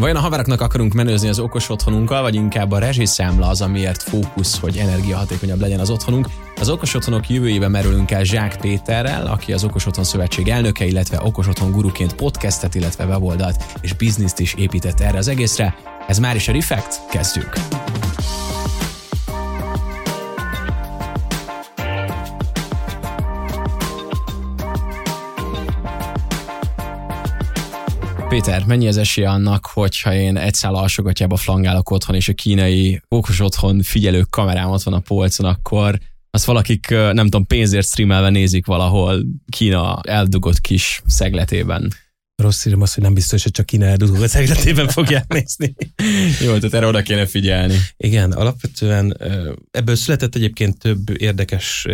Vajon a haveroknak akarunk menőzni az okos otthonunkkal, vagy inkább a rezsiszámla az, amiért fókusz, hogy energiahatékonyabb legyen az otthonunk? Az okos otthonok jövőjében merülünk el Zsák Péterrel, aki az Okos Otthon Szövetség elnöke, illetve Okos Otthon guruként podcastet, illetve weboldalt és bizniszt is épített erre az egészre. Ez már is a Refekt, kezdjük! Péter, mennyi az esélye annak, hogyha én egy szál alsogatjába flangálok otthon, és a kínai okos otthon figyelő kamerám ott van a polcon, akkor azt valakik, nem tudom, pénzért streamelve nézik valahol Kína eldugott kis szegletében. Rossz írom azt, hogy nem biztos, hogy csak Kína eldugott szegletében fogják nézni. Jó, tehát erre oda kéne figyelni. Igen, alapvetően ebből született egyébként több érdekes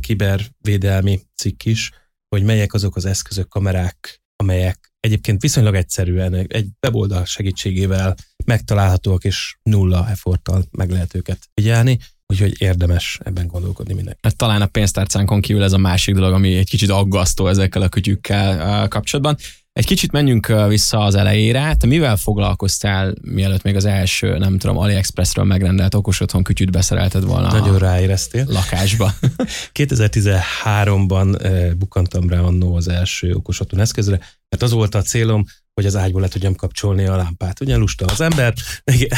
kibervédelmi cikk is, hogy melyek azok az eszközök, kamerák, amelyek egyébként viszonylag egyszerűen egy weboldal segítségével megtalálhatóak, és nulla efforttal meg lehet őket figyelni, úgyhogy érdemes ebben gondolkodni mindenki. Hát talán a pénztárcánkon kívül ez a másik dolog, ami egy kicsit aggasztó ezekkel a kütyükkel kapcsolatban. Egy kicsit menjünk vissza az elejére. Te mivel foglalkoztál, mielőtt még az első, nem tudom, AliExpressről megrendelt okos otthon kütyűt beszerelted volna Nagyon ráéreztél. lakásba? 2013-ban bukantam rá annó az első okos otthon eszközre, mert az volt a célom, hogy az ágyból le tudjam kapcsolni a lámpát. Ugye lusta az ember.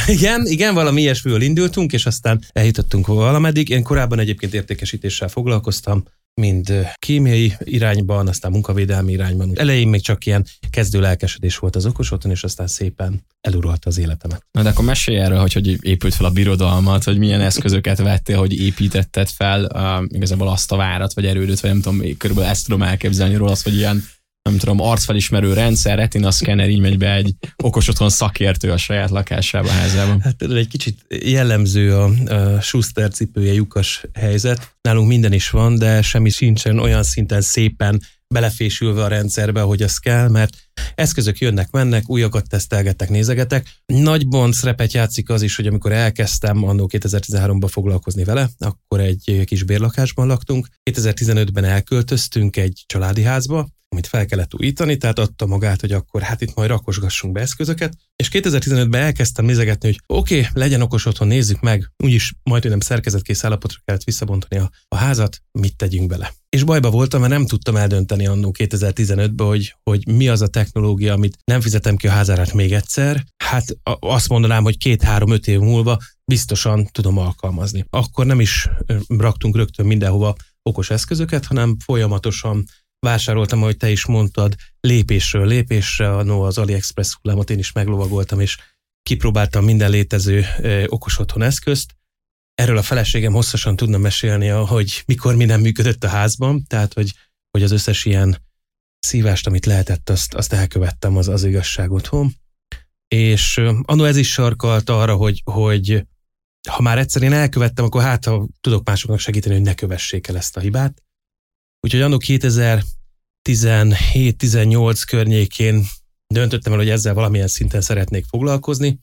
Igen, igen, valami ilyesmivel indultunk, és aztán eljutottunk valameddig. Én korábban egyébként értékesítéssel foglalkoztam, mind kémiai irányban, aztán munkavédelmi irányban. Elején még csak ilyen kezdő lelkesedés volt az okos otthon, és aztán szépen eluralta az életemet. Na de akkor mesélj erről, hogy, hogy épült fel a birodalmat, hogy milyen eszközöket vettél, hogy építetted fel uh, igazából azt a várat, vagy erődöt, vagy nem tudom, körülbelül ezt tudom elképzelni róla, hogy ilyen nem tudom, arcfelismerő rendszer, retina szkenner, így megy be egy okos otthon szakértő a saját lakásába, házában. Hát egy kicsit jellemző a, a Schuster cipője lyukas helyzet. Nálunk minden is van, de semmi sincsen olyan szinten szépen belefésülve a rendszerbe, hogy az kell, mert eszközök jönnek, mennek, újakat tesztelgetek, nézegetek. Nagyban szerepet játszik az is, hogy amikor elkezdtem annó 2013-ban foglalkozni vele, akkor egy kis bérlakásban laktunk. 2015-ben elköltöztünk egy családi házba, amit fel kellett újítani, tehát adta magát, hogy akkor hát itt majd rakosgassunk be eszközöket. És 2015-ben elkezdtem nézegetni, hogy oké, okay, legyen okos otthon, nézzük meg, úgyis majd nem szerkezetkész állapotra kellett visszabontani a, a házat, mit tegyünk bele. És bajba voltam, mert nem tudtam eldönteni annó 2015-ben, hogy, hogy mi az a technológia, amit nem fizetem ki a házárát még egyszer. Hát azt mondanám, hogy két-három-öt év múlva biztosan tudom alkalmazni. Akkor nem is raktunk rögtön mindenhova okos eszközöket, hanem folyamatosan vásároltam, ahogy te is mondtad, lépésről lépésre, no, az AliExpress hullámot én is meglovagoltam, és kipróbáltam minden létező ö, okos otthon eszközt. Erről a feleségem hosszasan tudna mesélni, hogy mikor mi nem működött a házban, tehát hogy, hogy az összes ilyen szívást, amit lehetett, azt, azt elkövettem, az, az igazság otthon. És anno ez is sarkalt arra, hogy, hogy ha már egyszer én elkövettem, akkor hát ha tudok másoknak segíteni, hogy ne kövessék el ezt a hibát. Úgyhogy annak 2017-18 környékén döntöttem el, hogy ezzel valamilyen szinten szeretnék foglalkozni,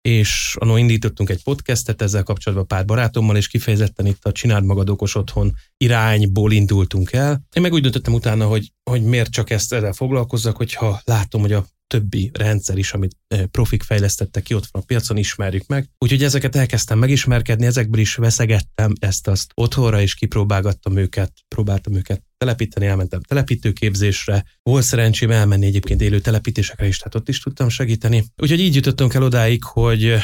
és annó indítottunk egy podcastet ezzel kapcsolatban pár barátommal, és kifejezetten itt a Csináld magad okos otthon irányból indultunk el. Én meg úgy döntöttem utána, hogy, hogy miért csak ezt ezzel foglalkozzak, hogyha látom, hogy a többi rendszer is, amit profik fejlesztettek ki, ott van a piacon, ismerjük meg. Úgyhogy ezeket elkezdtem megismerkedni, ezekből is veszegettem ezt-azt otthonra, és kipróbálgattam őket, próbáltam őket telepíteni, elmentem telepítőképzésre. Volt szerencsém elmenni egyébként élő telepítésekre is, tehát ott is tudtam segíteni. Úgyhogy így jutottunk el odáig, hogy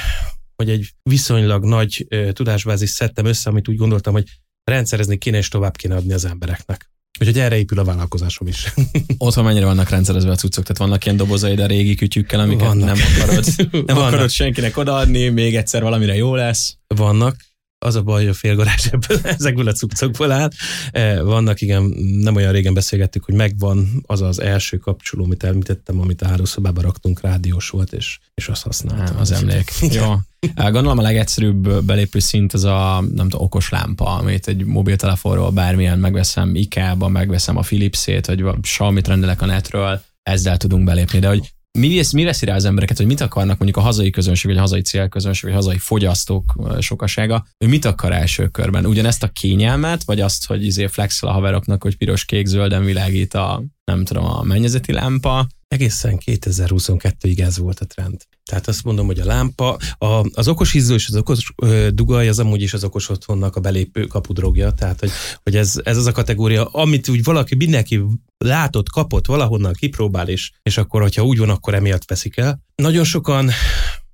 hogy egy viszonylag nagy tudásbázis szedtem össze, amit úgy gondoltam, hogy rendszerezni kéne és tovább kéne adni az embereknek. Úgyhogy erre épül a vállalkozásom is. Otthon mennyire vannak rendszerezve a cuccok? Tehát vannak ilyen dobozaid a régi kütyükkel, amiket vannak. nem akarod, nem vannak. akarod senkinek odaadni, még egyszer valamire jó lesz? Vannak, az a baj, hogy a félgarázs ebből, ezekből a cuccokból áll. E, vannak, igen, nem olyan régen beszélgettük, hogy megvan az az első kapcsoló, amit említettem, amit a hálószobába raktunk, rádiós volt, és, és azt használtam. Az emlék. Jó. Gondolom a legegyszerűbb belépő szint az a nem tudom, okos lámpa, amit egy mobiltelefonról bármilyen megveszem, IKEA-ban megveszem a Philips-ét, vagy Xiaomi-t rendelek a netről, ezzel tudunk belépni. De hogy mi, mi veszi rá az embereket, hogy mit akarnak mondjuk a hazai közönség, vagy a hazai célközönség, vagy a hazai fogyasztók sokasága, hogy mit akar első körben? Ugyanezt a kényelmet, vagy azt, hogy izé flexel a haveroknak, hogy piros, kék, zölden világít a, nem tudom, a mennyezeti lámpa, egészen 2022-ig ez volt a trend. Tehát azt mondom, hogy a lámpa, a, az okos izzó és az okos ö, dugaj az amúgy is az okos otthonnak a belépő kapudrogja, tehát hogy, hogy ez, ez az a kategória, amit úgy valaki, mindenki látott, kapott, valahonnan kipróbál, és, és akkor, hogyha úgy van, akkor emiatt veszik el. Nagyon sokan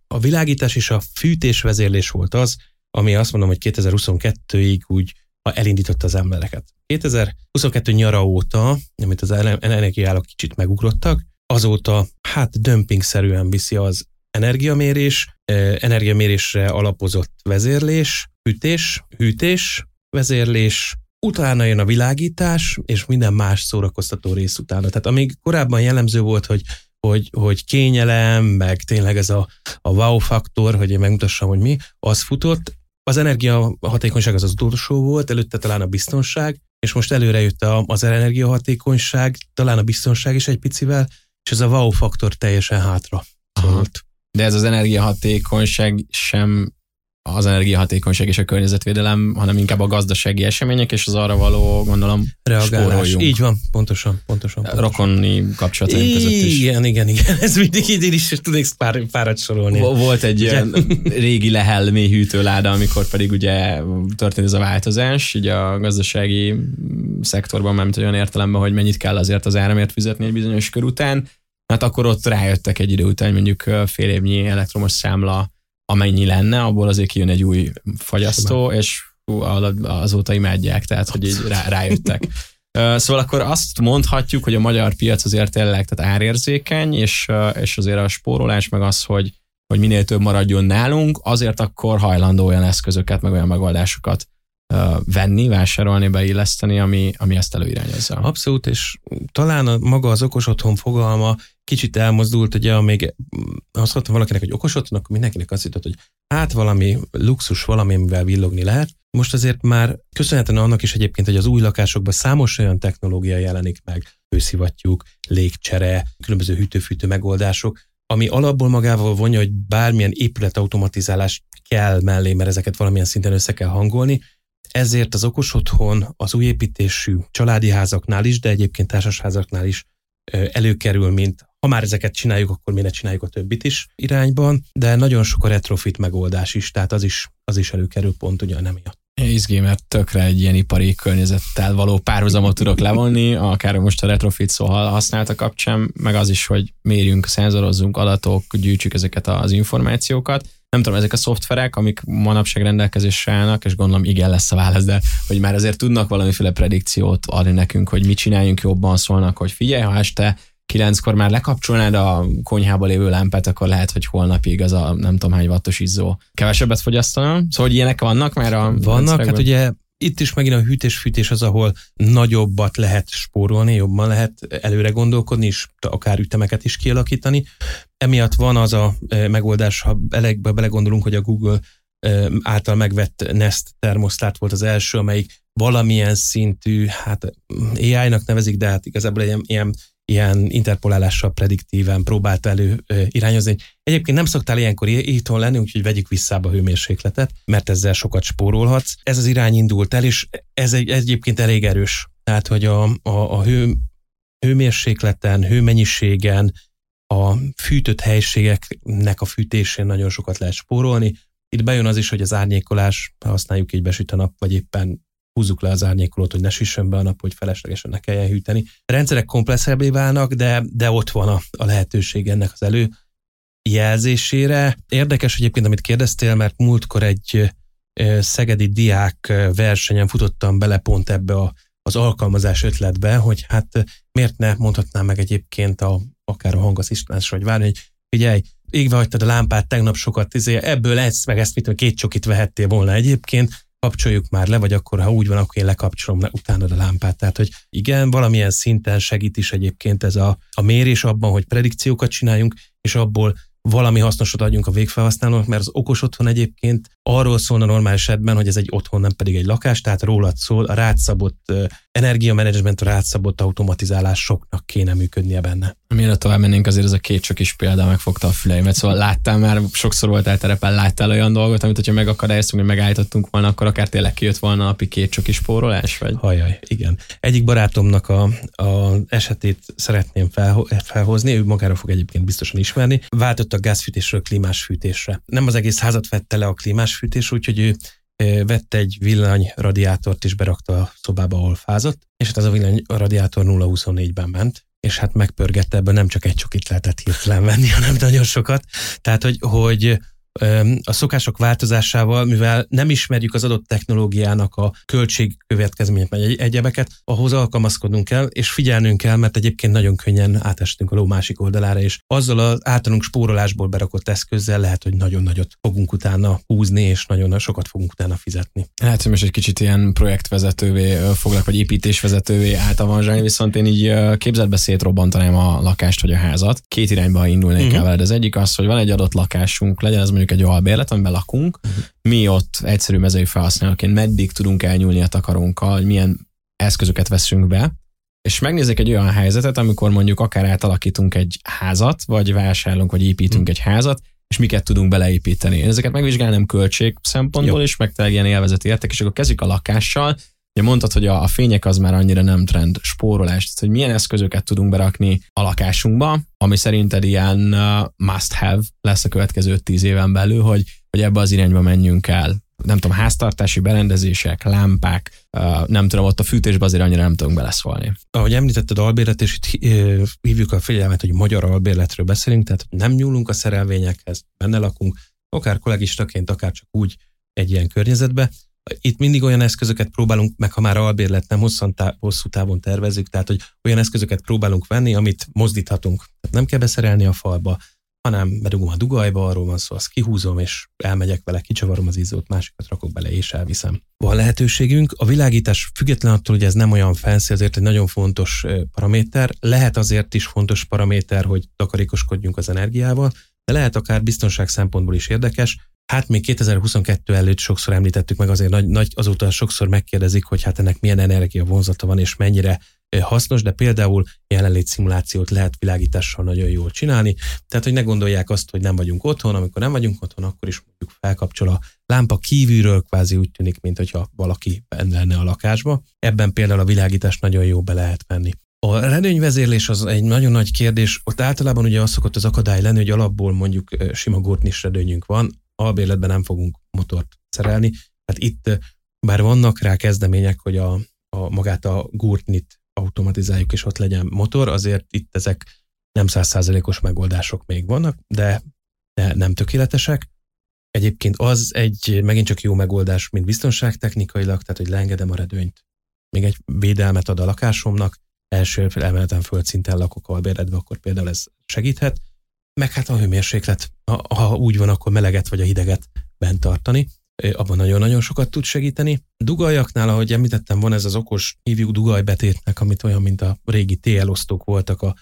a világítás és a fűtés vezérlés volt az, ami azt mondom, hogy 2022-ig úgy elindította az embereket. 2022 nyara óta, amit az energiállak kicsit megugrottak, azóta hát dömpingszerűen viszi az energiamérés, energiamérésre alapozott vezérlés, hűtés, hűtés, vezérlés, utána jön a világítás, és minden más szórakoztató rész utána. Tehát amíg korábban jellemző volt, hogy hogy, hogy kényelem, meg tényleg ez a, a wow faktor, hogy én megmutassam, hogy mi, az futott. Az energia hatékonyság az az utolsó volt, előtte talán a biztonság, és most előre jött az energiahatékonyság, talán a biztonság is egy picivel, és ez a wow faktor teljesen hátra szólt. De ez az energiahatékonyság sem az energiahatékonyság és a környezetvédelem, hanem inkább a gazdasági események és az arra való, gondolom, Reagálás. spóroljunk. Így van, pontosan, pontosan. pontosan. Rokonni kapcsolataink között is. Igen, igen, igen. Ez mindig így is tudnék pár, párat sorolni. Volt egy ilyen régi lehel mély hűtőláda, amikor pedig ugye történt ez a változás, így a gazdasági szektorban, nem olyan értelemben, hogy mennyit kell azért az áramért fizetni egy bizonyos kör után. Hát akkor ott rájöttek egy idő után, mondjuk fél évnyi elektromos számla amennyi lenne, abból azért kijön egy új fagyasztó, és hú, azóta imádják, tehát hogy így rá, rájöttek. Szóval akkor azt mondhatjuk, hogy a magyar piac azért tényleg tehát árérzékeny, és, és azért a spórolás meg az, hogy, hogy minél több maradjon nálunk, azért akkor hajlandó olyan eszközöket, meg olyan megoldásokat venni, vásárolni, beilleszteni, ami, ami ezt előirányozza. Abszolút, és talán a, maga az okos otthon fogalma kicsit elmozdult, ugye, amíg azt mondtam valakinek, hogy okos otthon, akkor mindenkinek azt jutott, hogy hát valami luxus, valami, amivel villogni lehet. Most azért már köszönhetően annak is egyébként, hogy az új lakásokban számos olyan technológia jelenik meg, hőszivattyúk, légcsere, különböző hűtőfűtő megoldások, ami alapból magával vonja, hogy bármilyen épületautomatizálás kell mellé, mert ezeket valamilyen szinten össze kell hangolni, ezért az okos otthon az új építésű családi házaknál is, de egyébként társasházaknál is előkerül, mint ha már ezeket csináljuk, akkor mi ne csináljuk a többit is irányban, de nagyon sok a retrofit megoldás is, tehát az is, az is előkerül pont ugye nem miatt. Izgé, mert tökre egy ilyen ipari környezettel való párhuzamot tudok levonni, akár most a retrofit szó használta kapcsán, meg az is, hogy mérjünk, szenzorozzunk adatok, gyűjtsük ezeket az információkat, nem tudom, ezek a szoftverek, amik manapság rendelkezésre állnak, és gondolom igen lesz a válasz, de hogy már azért tudnak valamiféle predikciót adni nekünk, hogy mit csináljunk jobban, szólnak, hogy figyelj, ha este kilenckor már lekapcsolnád a konyhába lévő lámpát, akkor lehet, hogy holnapig az a nem tudom hány wattos izzó kevesebbet fogyasztana. Szóval hogy ilyenek vannak már a Vannak, hát ugye itt is megint a hűtés-fűtés az, ahol nagyobbat lehet spórolni, jobban lehet előre gondolkodni, és akár ütemeket is kialakítani. Emiatt van az a e, megoldás, ha belegbe belegondolunk, hogy a Google e, által megvett Nest termosztát volt az első, amelyik valamilyen szintű, hát AI-nak nevezik, de hát igazából egy ilyen ilyen interpolálással prediktíven próbált elő irányozni. Egyébként nem szoktál ilyenkor itthon lenni, úgyhogy vegyük vissza a hőmérsékletet, mert ezzel sokat spórolhatsz. Ez az irány indult el, és ez egy, egyébként elég erős. Tehát, hogy a, a, a hő, hőmérsékleten, hőmennyiségen, a fűtött helységeknek a fűtésén nagyon sokat lehet spórolni. Itt bejön az is, hogy az árnyékolás, használjuk így besüt a nap, vagy éppen húzzuk le az árnyékolót, hogy ne süssön be a nap, hogy feleslegesen ne kelljen hűteni. A rendszerek komplexebbé válnak, de, de ott van a, a lehetőség ennek az elő jelzésére. Érdekes egyébként, amit kérdeztél, mert múltkor egy szegedi diák versenyen futottam bele pont ebbe a, az alkalmazás ötletbe, hogy hát miért ne mondhatnám meg egyébként a, akár a hangasszisztens, vagy várni, hogy figyelj, égve hagytad a lámpát tegnap sokat, izé, ebből ezt, meg ezt, mit két csokit vehettél volna egyébként, kapcsoljuk már le, vagy akkor, ha úgy van, akkor én lekapcsolom le utána a lámpát. Tehát, hogy igen, valamilyen szinten segít is egyébként ez a, a mérés abban, hogy predikciókat csináljunk, és abból valami hasznosat adjunk a végfelhasználónak, mert az okos otthon egyébként arról szólna normál esetben, hogy ez egy otthon, nem pedig egy lakás, tehát rólad szól, a rátszabott energiamenedzsment, a rátszabott automatizálás soknak kéne működnie benne. Mielőtt tovább mennénk, azért ez a két csak is példa megfogta a füleimet, szóval láttál már, sokszor voltál terepen, láttál olyan dolgot, amit hogyha megakadályoztunk, hogy megállítottunk volna, akkor akár tényleg kijött volna a napi két csak is spórolás? Vagy? Hajaj, igen. Egyik barátomnak a, a esetét szeretném fel, felhozni, ő magára fog egyébként biztosan ismerni. Váltott a gázfűtésről klímás fűtésre. Nem az egész házat vette le a klímás fűtés, úgyhogy ő vette egy villany radiátort és berakta a szobába, ahol fázott, és hát ez a villany radiátor 0-24-ben ment, és hát megpörgette, ebből nem csak egy csokit lehetett hirtelen venni, hanem nagyon sokat. Tehát, hogy, hogy a szokások változásával, mivel nem ismerjük az adott technológiának a költségkövetkezményeket, vagy egyebeket, ahhoz alkalmazkodnunk kell, és figyelnünk kell, mert egyébként nagyon könnyen átestünk a ló másik oldalára, és azzal az általunk spórolásból berakott eszközzel lehet, hogy nagyon nagyot fogunk utána húzni, és nagyon sokat fogunk utána fizetni. Lehet, hogy most egy kicsit ilyen projektvezetővé foglak, vagy építésvezetővé átavanzsálni, viszont én így képzetbe szétrobbantanám a lakást vagy a házat. Két irányba indulnék uh-huh. el veled. Az egyik az, hogy van egy adott lakásunk, legyen ez mondjuk egy albérlet, amiben lakunk, uh-huh. mi ott egyszerű mezői felhasználóként meddig tudunk elnyúlni a takarónkkal, hogy milyen eszközöket veszünk be, és megnézzük egy olyan helyzetet, amikor mondjuk akár átalakítunk egy házat, vagy vásárolunk, vagy építünk uh-huh. egy házat, és miket tudunk beleépíteni. Én ezeket megvizsgálnám költség szempontból is, meg tényleg ilyen élvezeti értek, és akkor kezdjük a lakással. Ugye mondtad, hogy a, a fények az már annyira nem trend, spórolás, tehát hogy milyen eszközöket tudunk berakni a lakásunkba, ami szerinted ilyen must have lesz a következő tíz éven belül, hogy, hogy ebbe az irányba menjünk el nem tudom, háztartási berendezések, lámpák, nem tudom, ott a fűtésbe azért annyira nem tudunk beleszólni. Ahogy említetted albérlet, és itt hívjuk a figyelmet, hogy magyar albérletről beszélünk, tehát nem nyúlunk a szerelvényekhez, benne lakunk, akár kollégistaként, akár csak úgy egy ilyen környezetbe. Itt mindig olyan eszközöket próbálunk, meg ha már albérlet nem hosszú távon tervezünk, tehát hogy olyan eszközöket próbálunk venni, amit mozdíthatunk. Tehát nem kell beszerelni a falba, hanem bedugom a dugajba, arról van szó, azt kihúzom, és elmegyek vele, kicsavarom az izzót, másikat rakok bele, és elviszem. Van lehetőségünk. A világítás független attól, hogy ez nem olyan fancy, azért egy nagyon fontos paraméter. Lehet azért is fontos paraméter, hogy takarékoskodjunk az energiával, de lehet akár biztonság szempontból is érdekes. Hát még 2022 előtt sokszor említettük meg, azért nagy, nagy azóta sokszor megkérdezik, hogy hát ennek milyen energia vonzata van, és mennyire hasznos, de például jelenlét szimulációt lehet világítással nagyon jól csinálni, tehát hogy ne gondolják azt, hogy nem vagyunk otthon, amikor nem vagyunk otthon, akkor is mondjuk felkapcsol a lámpa kívülről, kvázi úgy tűnik, mint hogyha valaki benne lenne a lakásba. Ebben például a világítást nagyon jó be lehet venni. A redőnyvezérlés az egy nagyon nagy kérdés. Ott általában ugye az szokott az akadály lenni, hogy alapból mondjuk sima gurtnis redőnyünk van, albérletben nem fogunk motort szerelni. Tehát itt bár vannak rá kezdemények, hogy a, a magát a gurtnit automatizáljuk, és ott legyen motor, azért itt ezek nem százszázalékos megoldások még vannak, de, de nem tökéletesek. Egyébként az egy megint csak jó megoldás, mint biztonságtechnikailag, tehát hogy leengedem a redőnyt. Még egy védelmet ad a lakásomnak, első emeleten földszinten lakok albéredve, akkor például ez segíthet. Meg hát a hőmérséklet, ha, úgy van, akkor meleget vagy a hideget bent tartani abban nagyon-nagyon sokat tud segíteni. Dugaljaknál, ahogy említettem, van ez az okos, hívjuk dugajbetétnek, amit olyan, mint a régi TL-osztók voltak a,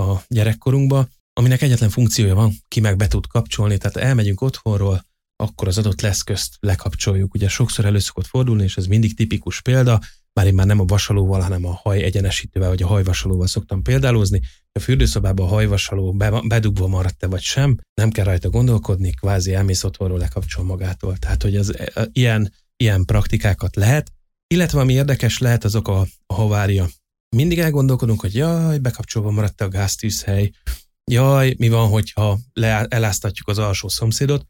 a gyerekkorunkban, aminek egyetlen funkciója van, ki meg be tud kapcsolni, tehát elmegyünk otthonról, akkor az adott leszközt lekapcsoljuk. Ugye sokszor elő szokott fordulni, és ez mindig tipikus példa, már én már nem a vasalóval, hanem a haj egyenesítővel, vagy a hajvasalóval szoktam példálozni. A fürdőszobában a hajvasaló bedugva maradt-e vagy sem, nem kell rajta gondolkodni, kvázi elmész otthonról lekapcsol magától. Tehát, hogy az e, ilyen, ilyen praktikákat lehet, illetve ami érdekes lehet, azok a, a havária. Mindig elgondolkodunk, hogy jaj, bekapcsolva maradt a gáztűzhely, jaj, mi van, hogyha le, eláztatjuk az alsó szomszédot.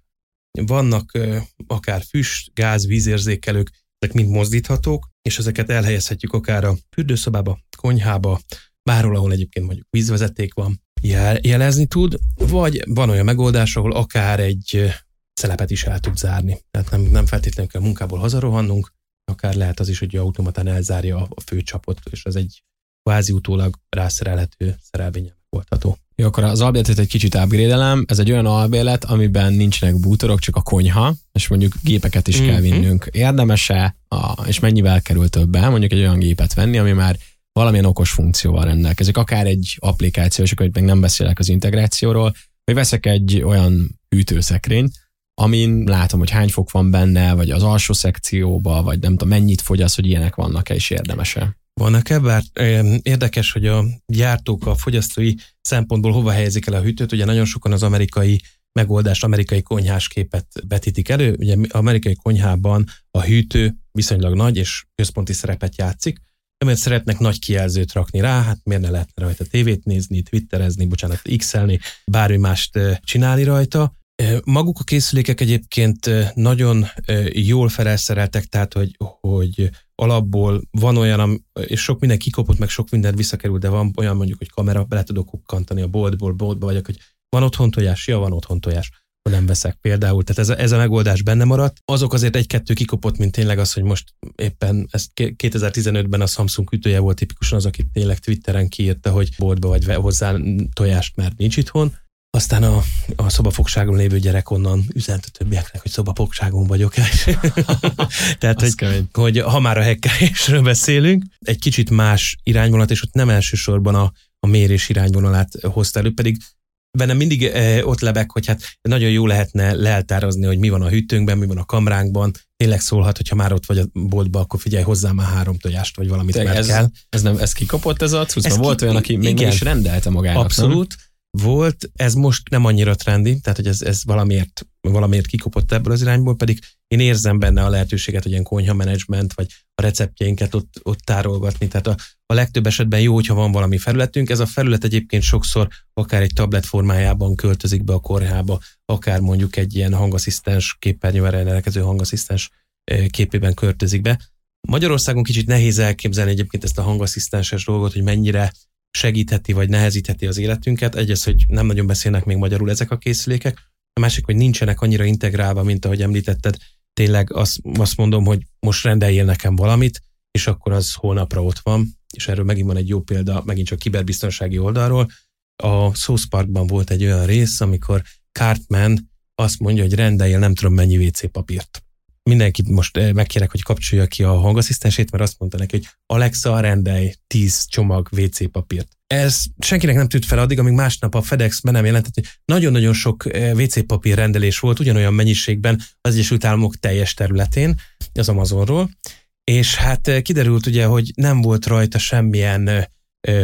Vannak ö, akár füst, gáz, vízérzékelők, ezek mind mozdíthatók, és ezeket elhelyezhetjük akár a fürdőszobába, konyhába, bárhol, ahol egyébként mondjuk vízvezeték van, jel- jelezni tud, vagy van olyan megoldás, ahol akár egy szelepet is el tud zárni. Tehát nem, nem feltétlenül kell munkából hazarohannunk, akár lehet az is, hogy automatán elzárja a főcsapot, és az egy kvázi utólag rászerelhető szerelvényen megoldható. Jó, akkor az albérletet egy kicsit upgrade Ez egy olyan albérlet, amiben nincsenek bútorok, csak a konyha, és mondjuk gépeket is mm-hmm. kell mhm. vinnünk. Érdemese, a, és mennyivel kerül többen, mondjuk egy olyan gépet venni, ami már valamilyen okos funkcióval rendelkezik, akár egy applikáció, és akkor még nem beszélek az integrációról, vagy veszek egy olyan hűtőszekrényt, amin látom, hogy hány fok van benne, vagy az alsó szekcióba, vagy nem tudom, mennyit fogyaszt, hogy ilyenek vannak-e, és érdemese. Vannak-e? Bár érdekes, hogy a gyártók a fogyasztói szempontból hova helyezik el a hűtőt. Ugye nagyon sokan az amerikai megoldást, amerikai konyhás képet vetítik elő. Ugye amerikai konyhában a hűtő viszonylag nagy és központi szerepet játszik, emiatt szeretnek nagy kijelzőt rakni rá, hát miért ne lehetne rajta tévét nézni, twitterezni, bocsánat, x-elni, bármi mást csinálni rajta. Maguk a készülékek egyébként nagyon jól felszereltek, tehát hogy, hogy alapból van olyan, és sok minden kikopott, meg sok minden visszakerül, de van olyan mondjuk, hogy kamera, bele tudok kukkantani a boltból, boltba vagyok, hogy van otthon tojás, ja, van otthon tojás ha nem veszek például. Tehát ez a, ez a megoldás benne maradt. Azok azért egy-kettő kikopott, mint tényleg az, hogy most éppen ez 2015-ben a Samsung ütője volt tipikusan az, aki tényleg Twitteren kiírta, hogy boltba vagy hozzá tojást, mert nincs itthon. Aztán a, a szobafogságon lévő gyerek onnan üzent a többieknek, hogy szobafogságon vagyok. Tehát, hogy, hogy, ha már a hekkelésről beszélünk, egy kicsit más irányvonalat, és ott nem elsősorban a, a mérés irányvonalát hozta elő, pedig bennem mindig eh, ott lebek, hogy hát nagyon jó lehetne leltározni, hogy mi van a hűtőnkben, mi van a kamránkban. Tényleg szólhat, hogy ha már ott vagy a boltba, akkor figyelj hozzá már három tojást, vagy valamit Te, ez, kell. Ez, nem, ez kikapott ez a cucc? Ez volt ki, olyan, aki még igen, is rendelte magának. Abszolút. Nem? volt, ez most nem annyira trendi, tehát hogy ez, ez valamiért, valamiért kikopott ebből az irányból, pedig én érzem benne a lehetőséget, hogy ilyen konyha menedzsment, vagy a receptjeinket ott, ott tárolgatni. Tehát a, a legtöbb esetben jó, hogyha van valami felületünk. Ez a felület egyébként sokszor akár egy tablet formájában költözik be a konyhába, akár mondjuk egy ilyen hangasszisztens, képernyővel rendelkező hangasszisztens képében költözik be. Magyarországon kicsit nehéz elképzelni egyébként ezt a hangasszisztenses dolgot, hogy mennyire segítheti vagy nehezítheti az életünket. Egyrészt, hogy nem nagyon beszélnek még magyarul ezek a készülékek, a másik, hogy nincsenek annyira integrálva, mint ahogy említetted. Tényleg azt, azt mondom, hogy most rendeljél nekem valamit, és akkor az holnapra ott van, és erről megint van egy jó példa, megint csak kiberbiztonsági oldalról. A South Parkban volt egy olyan rész, amikor Cartman azt mondja, hogy rendeljél nem tudom mennyi WC papírt mindenkit most eh, megkérek, hogy kapcsolja ki a hangasszisztensét, mert azt mondta neki, hogy Alexa, rendelj 10 csomag WC papírt. Ez senkinek nem tűnt fel addig, amíg másnap a FedEx be nem jelentett, hogy nagyon-nagyon sok eh, WC papír rendelés volt ugyanolyan mennyiségben az Egyesült Államok teljes területén, az Amazonról, és hát kiderült ugye, hogy nem volt rajta semmilyen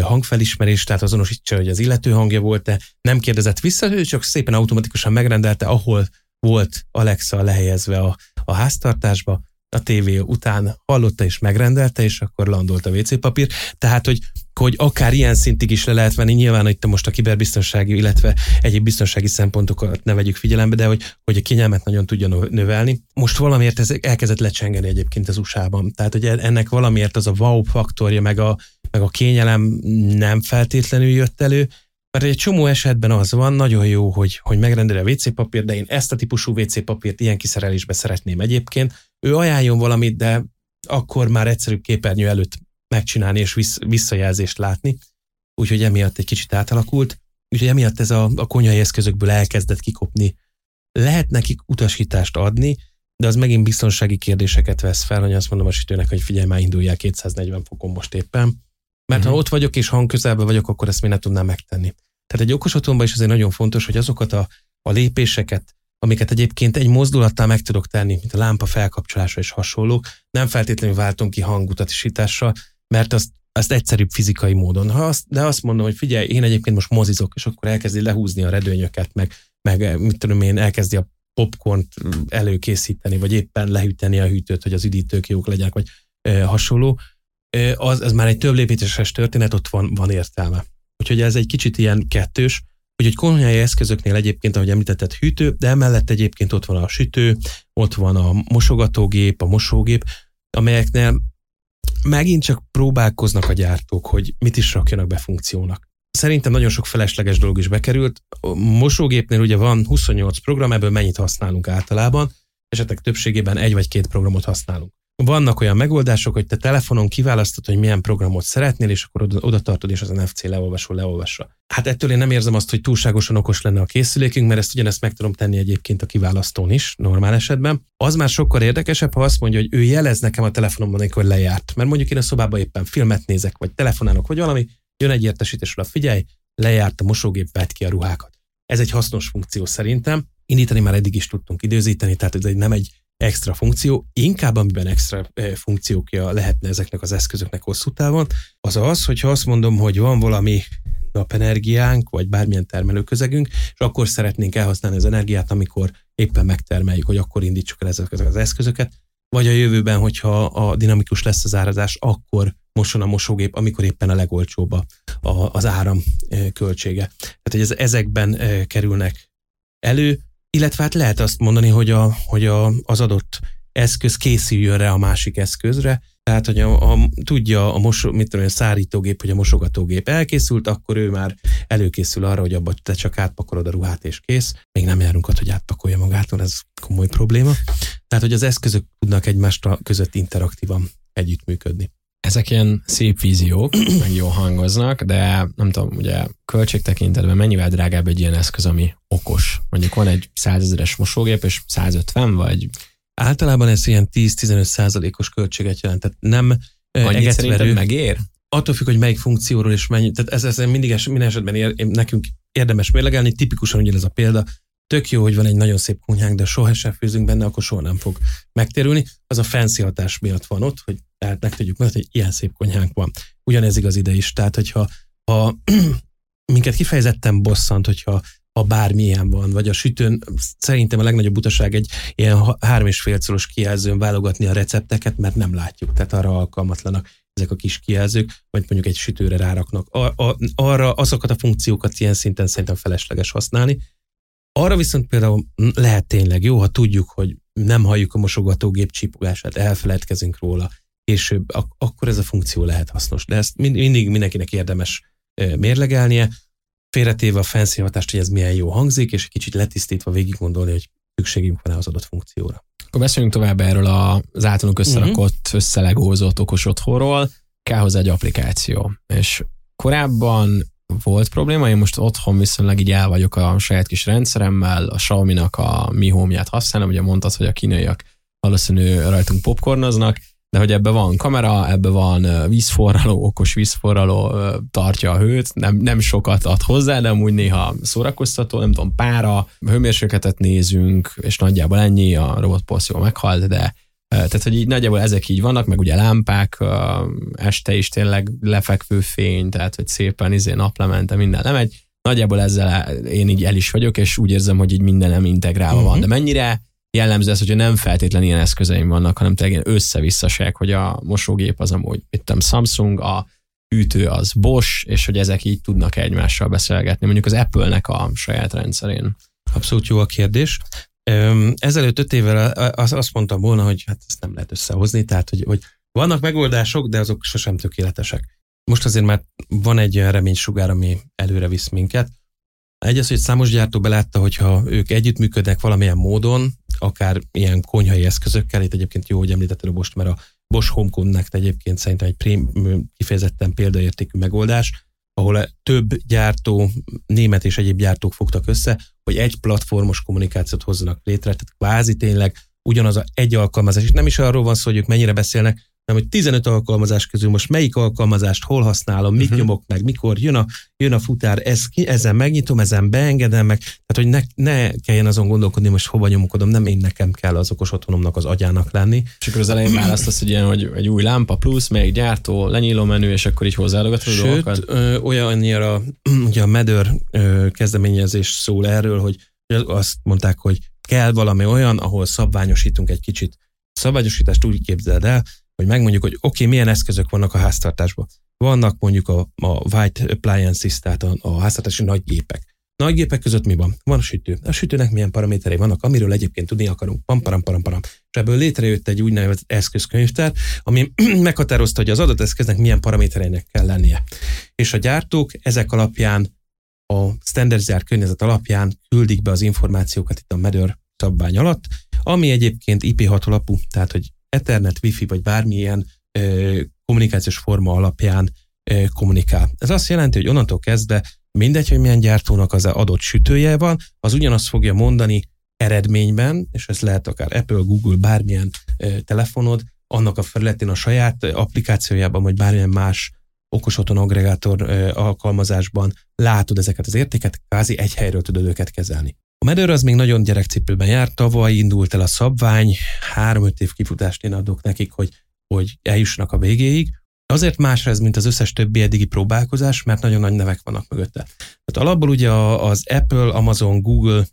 hangfelismerés, tehát azonosítsa, hogy az illető hangja volt-e, nem kérdezett vissza, ő csak szépen automatikusan megrendelte, ahol volt Alexa lehelyezve a, a háztartásba, a tévé után hallotta és megrendelte, és akkor landolt a WC papír. Tehát, hogy, hogy akár ilyen szintig is le lehet venni, nyilván itt most a kiberbiztonsági, illetve egyéb biztonsági szempontokat ne vegyük figyelembe, de hogy, hogy a kényelmet nagyon tudja növelni. Most valamiért ez elkezdett lecsengeni egyébként az USA-ban. Tehát, hogy ennek valamiért az a wow faktorja, meg a, meg a kényelem nem feltétlenül jött elő, mert egy csomó esetben az van, nagyon jó, hogy, hogy megrendel a WC papír, de én ezt a típusú WC papírt ilyen kiszerelésbe szeretném egyébként. Ő ajánljon valamit, de akkor már egyszerűbb képernyő előtt megcsinálni és vissz, visszajelzést látni. Úgyhogy emiatt egy kicsit átalakult. Úgyhogy emiatt ez a, a konyhai eszközökből elkezdett kikopni. Lehet nekik utasítást adni, de az megint biztonsági kérdéseket vesz fel, hogy azt mondom a sütőnek, hogy figyelj, már induljál 240 fokon most éppen. Mert uh-huh. ha ott vagyok és hang közelben vagyok, akkor ezt még nem tudnám megtenni. Tehát egy okos otthonban is azért nagyon fontos, hogy azokat a, a lépéseket, amiket egyébként egy mozdulattal meg tudok tenni, mint a lámpa felkapcsolása és hasonlók, nem feltétlenül váltom ki hangutasítással, mert azt, azt egyszerűbb fizikai módon. Ha azt, de azt mondom, hogy figyelj, én egyébként most mozizok, és akkor elkezdi lehúzni a redőnyöket, meg, meg mit tudom én, elkezdi a popcornt előkészíteni, vagy éppen lehűteni a hűtőt, hogy az üdítők jók legyenek, vagy e, hasonló, e, az, az már egy több lépéses történet, ott van, van értelme. Úgyhogy ez egy kicsit ilyen kettős, hogy egy konyhai eszközöknél egyébként, ahogy említetted, hűtő, de emellett egyébként ott van a sütő, ott van a mosogatógép, a mosógép, amelyeknél megint csak próbálkoznak a gyártók, hogy mit is rakjanak be funkciónak. Szerintem nagyon sok felesleges dolog is bekerült. A mosógépnél ugye van 28 program, ebből mennyit használunk általában, esetek többségében egy vagy két programot használunk vannak olyan megoldások, hogy te telefonon kiválasztod, hogy milyen programot szeretnél, és akkor oda, tartod, és az NFC leolvasó leolvassa. Hát ettől én nem érzem azt, hogy túlságosan okos lenne a készülékünk, mert ezt ugyanezt meg tudom tenni egyébként a kiválasztón is, normál esetben. Az már sokkal érdekesebb, ha azt mondja, hogy ő jelez nekem a telefonomban, amikor lejárt. Mert mondjuk én a szobában éppen filmet nézek, vagy telefonálok, vagy valami, jön egy értesítés, oda figyelj, lejárt a mosógép, vett ki a ruhákat. Ez egy hasznos funkció szerintem. indítani, már eddig is tudtunk időzíteni, tehát ez egy nem egy extra funkció, inkább amiben extra funkciókja lehetne ezeknek az eszközöknek hosszú távon, az az, hogyha azt mondom, hogy van valami napenergiánk, vagy bármilyen termelőközegünk, és akkor szeretnénk elhasználni az energiát, amikor éppen megtermeljük, hogy akkor indítsuk el ezeket az eszközöket, vagy a jövőben, hogyha a dinamikus lesz az árazás, akkor moson a mosógép, amikor éppen a legolcsóbb a, az áram költsége. Tehát, hogy ez, ezekben kerülnek elő, illetve hát lehet azt mondani, hogy, a, hogy a, az adott eszköz készüljön rá a másik eszközre, tehát, hogy a, a, tudja a, mosó, mit tudom, a szárítógép, hogy a mosogatógép elkészült, akkor ő már előkészül arra, hogy abba te csak átpakolod a ruhát és kész. Még nem járunk ott, hogy átpakolja magától, ez komoly probléma. Tehát, hogy az eszközök tudnak egymást között interaktívan együttműködni. Ezek ilyen szép víziók, meg jó hangoznak, de nem tudom, ugye költség tekintetben mennyivel drágább egy ilyen eszköz, ami okos? Mondjuk van egy 100 ezeres mosógép, és 150 vagy Általában ez ilyen 10-15 százalékos költséget jelent, tehát nem Annyit szerinted megér? Attól függ, hogy melyik funkcióról és mennyi. Tehát ez, ez mindig es, minden esetben ér, nekünk érdemes mérlegelni, tipikusan ugye ez a példa, tök jó, hogy van egy nagyon szép kunyhánk, de soha sem főzünk benne, akkor soha nem fog megtérülni. Az a fancy hatás miatt van ott, hogy tehát meg tudjuk mert hogy ilyen szép konyhánk van. Ugyanez igaz ide is. Tehát, hogyha ha minket kifejezetten bosszant, hogyha ha bármilyen van, vagy a sütőn szerintem a legnagyobb butaság egy ilyen három és fél szoros kijelzőn válogatni a recepteket, mert nem látjuk, tehát arra alkalmatlanak ezek a kis kijelzők, vagy mondjuk egy sütőre ráraknak. A, a, arra azokat a funkciókat ilyen szinten szerintem felesleges használni. Arra viszont például lehet tényleg jó, ha tudjuk, hogy nem halljuk a mosogatógép csipogását, elfeledkezünk róla, később, ak- akkor ez a funkció lehet hasznos. De ezt mindig mindenkinek érdemes mérlegelnie félretéve a fancy hatást, hogy ez milyen jó hangzik, és egy kicsit letisztítva végig gondolni, hogy szükségünk van-e az adott funkcióra. Akkor beszéljünk tovább erről az általunk összerakott, uh-huh. összelegózott okos otthonról. Kell hozzá egy applikáció. És korábban volt probléma, én most otthon viszonylag így el vagyok a saját kis rendszeremmel, a Xiaomi-nak a Mi Home-ját használom, ugye mondtad, hogy a kínaiak valószínű rajtunk popcornoznak, de hogy ebbe van kamera, ebbe van vízforraló, okos vízforraló, tartja a hőt, nem, nem sokat ad hozzá, de amúgy néha szórakoztató, nem tudom, pára, hőmérsékletet nézünk, és nagyjából ennyi, a robot jól meghalt, de tehát, hogy így nagyjából ezek így vannak, meg ugye lámpák, este is tényleg lefekvő fény, tehát, hogy szépen izé naplemente minden lemegy. Nagyjából ezzel én így el is vagyok, és úgy érzem, hogy így mindenem integrálva uh-huh. van. De mennyire jellemző ez, hogy nem feltétlen ilyen eszközeim vannak, hanem tényleg össze-visszaság, hogy a mosógép az amúgy, itt Samsung, a hűtő az Bosch, és hogy ezek így tudnak egymással beszélgetni, mondjuk az Apple-nek a saját rendszerén. Abszolút jó a kérdés. Ezelőtt öt évvel azt mondtam volna, hogy hát ezt nem lehet összehozni, tehát hogy, hogy vannak megoldások, de azok sosem tökéletesek. Most azért már van egy reménysugár, ami előre visz minket. Egy az, hogy számos gyártó belátta, hogyha ők együttműködnek valamilyen módon, akár ilyen konyhai eszközökkel, itt egyébként jó, hogy említetted a Bosch, mert a Bosch Home Connect egyébként szerintem egy prém, kifejezetten példaértékű megoldás, ahol több gyártó, német és egyéb gyártók fogtak össze, hogy egy platformos kommunikációt hozzanak létre, tehát kvázi tényleg ugyanaz a egy alkalmazás, és nem is arról van szó, hogy ők mennyire beszélnek, hanem hogy 15 alkalmazás közül most melyik alkalmazást hol használom, mit uh-huh. nyomok meg, mikor jön a, jön a futár, ez, ezen megnyitom, ezen beengedem meg, tehát hogy ne, ne kelljen azon gondolkodni, most hova nyomokodom, nem én nekem kell az okos otthonomnak az agyának lenni. És akkor az elején választasz hogy ilyen, hogy egy új lámpa plusz, melyik gyártó, lenyíló menü, és akkor így hozzáadogatod Sőt, dolgokat? Ö, olyannyira, ugye a Medör ö, kezdeményezés szól erről, hogy azt mondták, hogy kell valami olyan, ahol szabványosítunk egy kicsit. Szabványosítást úgy képzeld el, hogy megmondjuk, hogy oké, okay, milyen eszközök vannak a háztartásban. Vannak mondjuk a, a white appliances, tehát a, a háztartási nagy gépek. Nagy gépek között mi van? Van a sütő. A sütőnek milyen paraméterei vannak, amiről egyébként tudni akarunk. Pam, param, param, param. És ebből létrejött egy úgynevezett eszközkönyvtár, ami meghatározta, hogy az adott eszköznek milyen paramétereinek kell lennie. És a gyártók ezek alapján, a standardizált környezet alapján küldik be az információkat itt a Medör szabvány alatt, ami egyébként IP6 alapú, tehát hogy Ethernet, Wi-Fi vagy bármilyen ö, kommunikációs forma alapján ö, kommunikál. Ez azt jelenti, hogy onnantól kezdve mindegy, hogy milyen gyártónak az adott sütője van, az ugyanazt fogja mondani eredményben, és ez lehet akár Apple, Google, bármilyen ö, telefonod, annak a felületén a saját applikációjában, vagy bármilyen más okos otthon agregátor ö, alkalmazásban látod ezeket az értéket, kvázi egy helyről tudod őket kezelni. A Medőr az még nagyon gyerekcipőben járt, tavaly indult el a szabvány, három-öt év kifutást én adok nekik, hogy, hogy eljussanak a végéig. Azért más ez, mint az összes többi eddigi próbálkozás, mert nagyon nagy nevek vannak mögötte. Tehát alapból ugye az Apple, Amazon, Google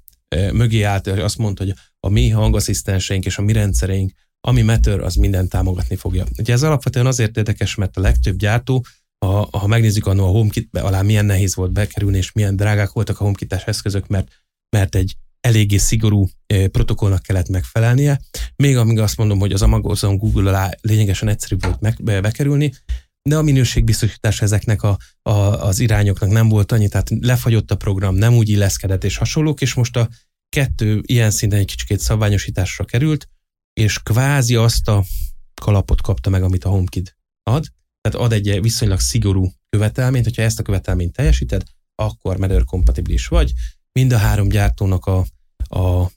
mögé állt, azt mondta, hogy a mi hangasszisztenseink és a mi rendszereink, ami Matter, az mindent támogatni fogja. Ugye ez alapvetően azért érdekes, mert a legtöbb gyártó, ha, ha megnézzük annó a HomeKit alá milyen nehéz volt bekerülni, és milyen drágák voltak a HomeKit-es eszközök, mert, mert egy eléggé szigorú protokollnak kellett megfelelnie. Még amíg azt mondom, hogy az Amazon Google alá lényegesen egyszerűbb volt meg, be, bekerülni, de a minőségbiztosítás ezeknek a, a, az irányoknak nem volt annyi, tehát lefagyott a program, nem úgy illeszkedett és hasonlók, és most a kettő ilyen szinten egy kicsit szabványosításra került, és kvázi azt a kalapot kapta meg, amit a HomeKit ad, tehát ad egy viszonylag szigorú követelményt, hogyha ezt a követelményt teljesíted, akkor Matter kompatibilis vagy. Mind a három gyártónak a, a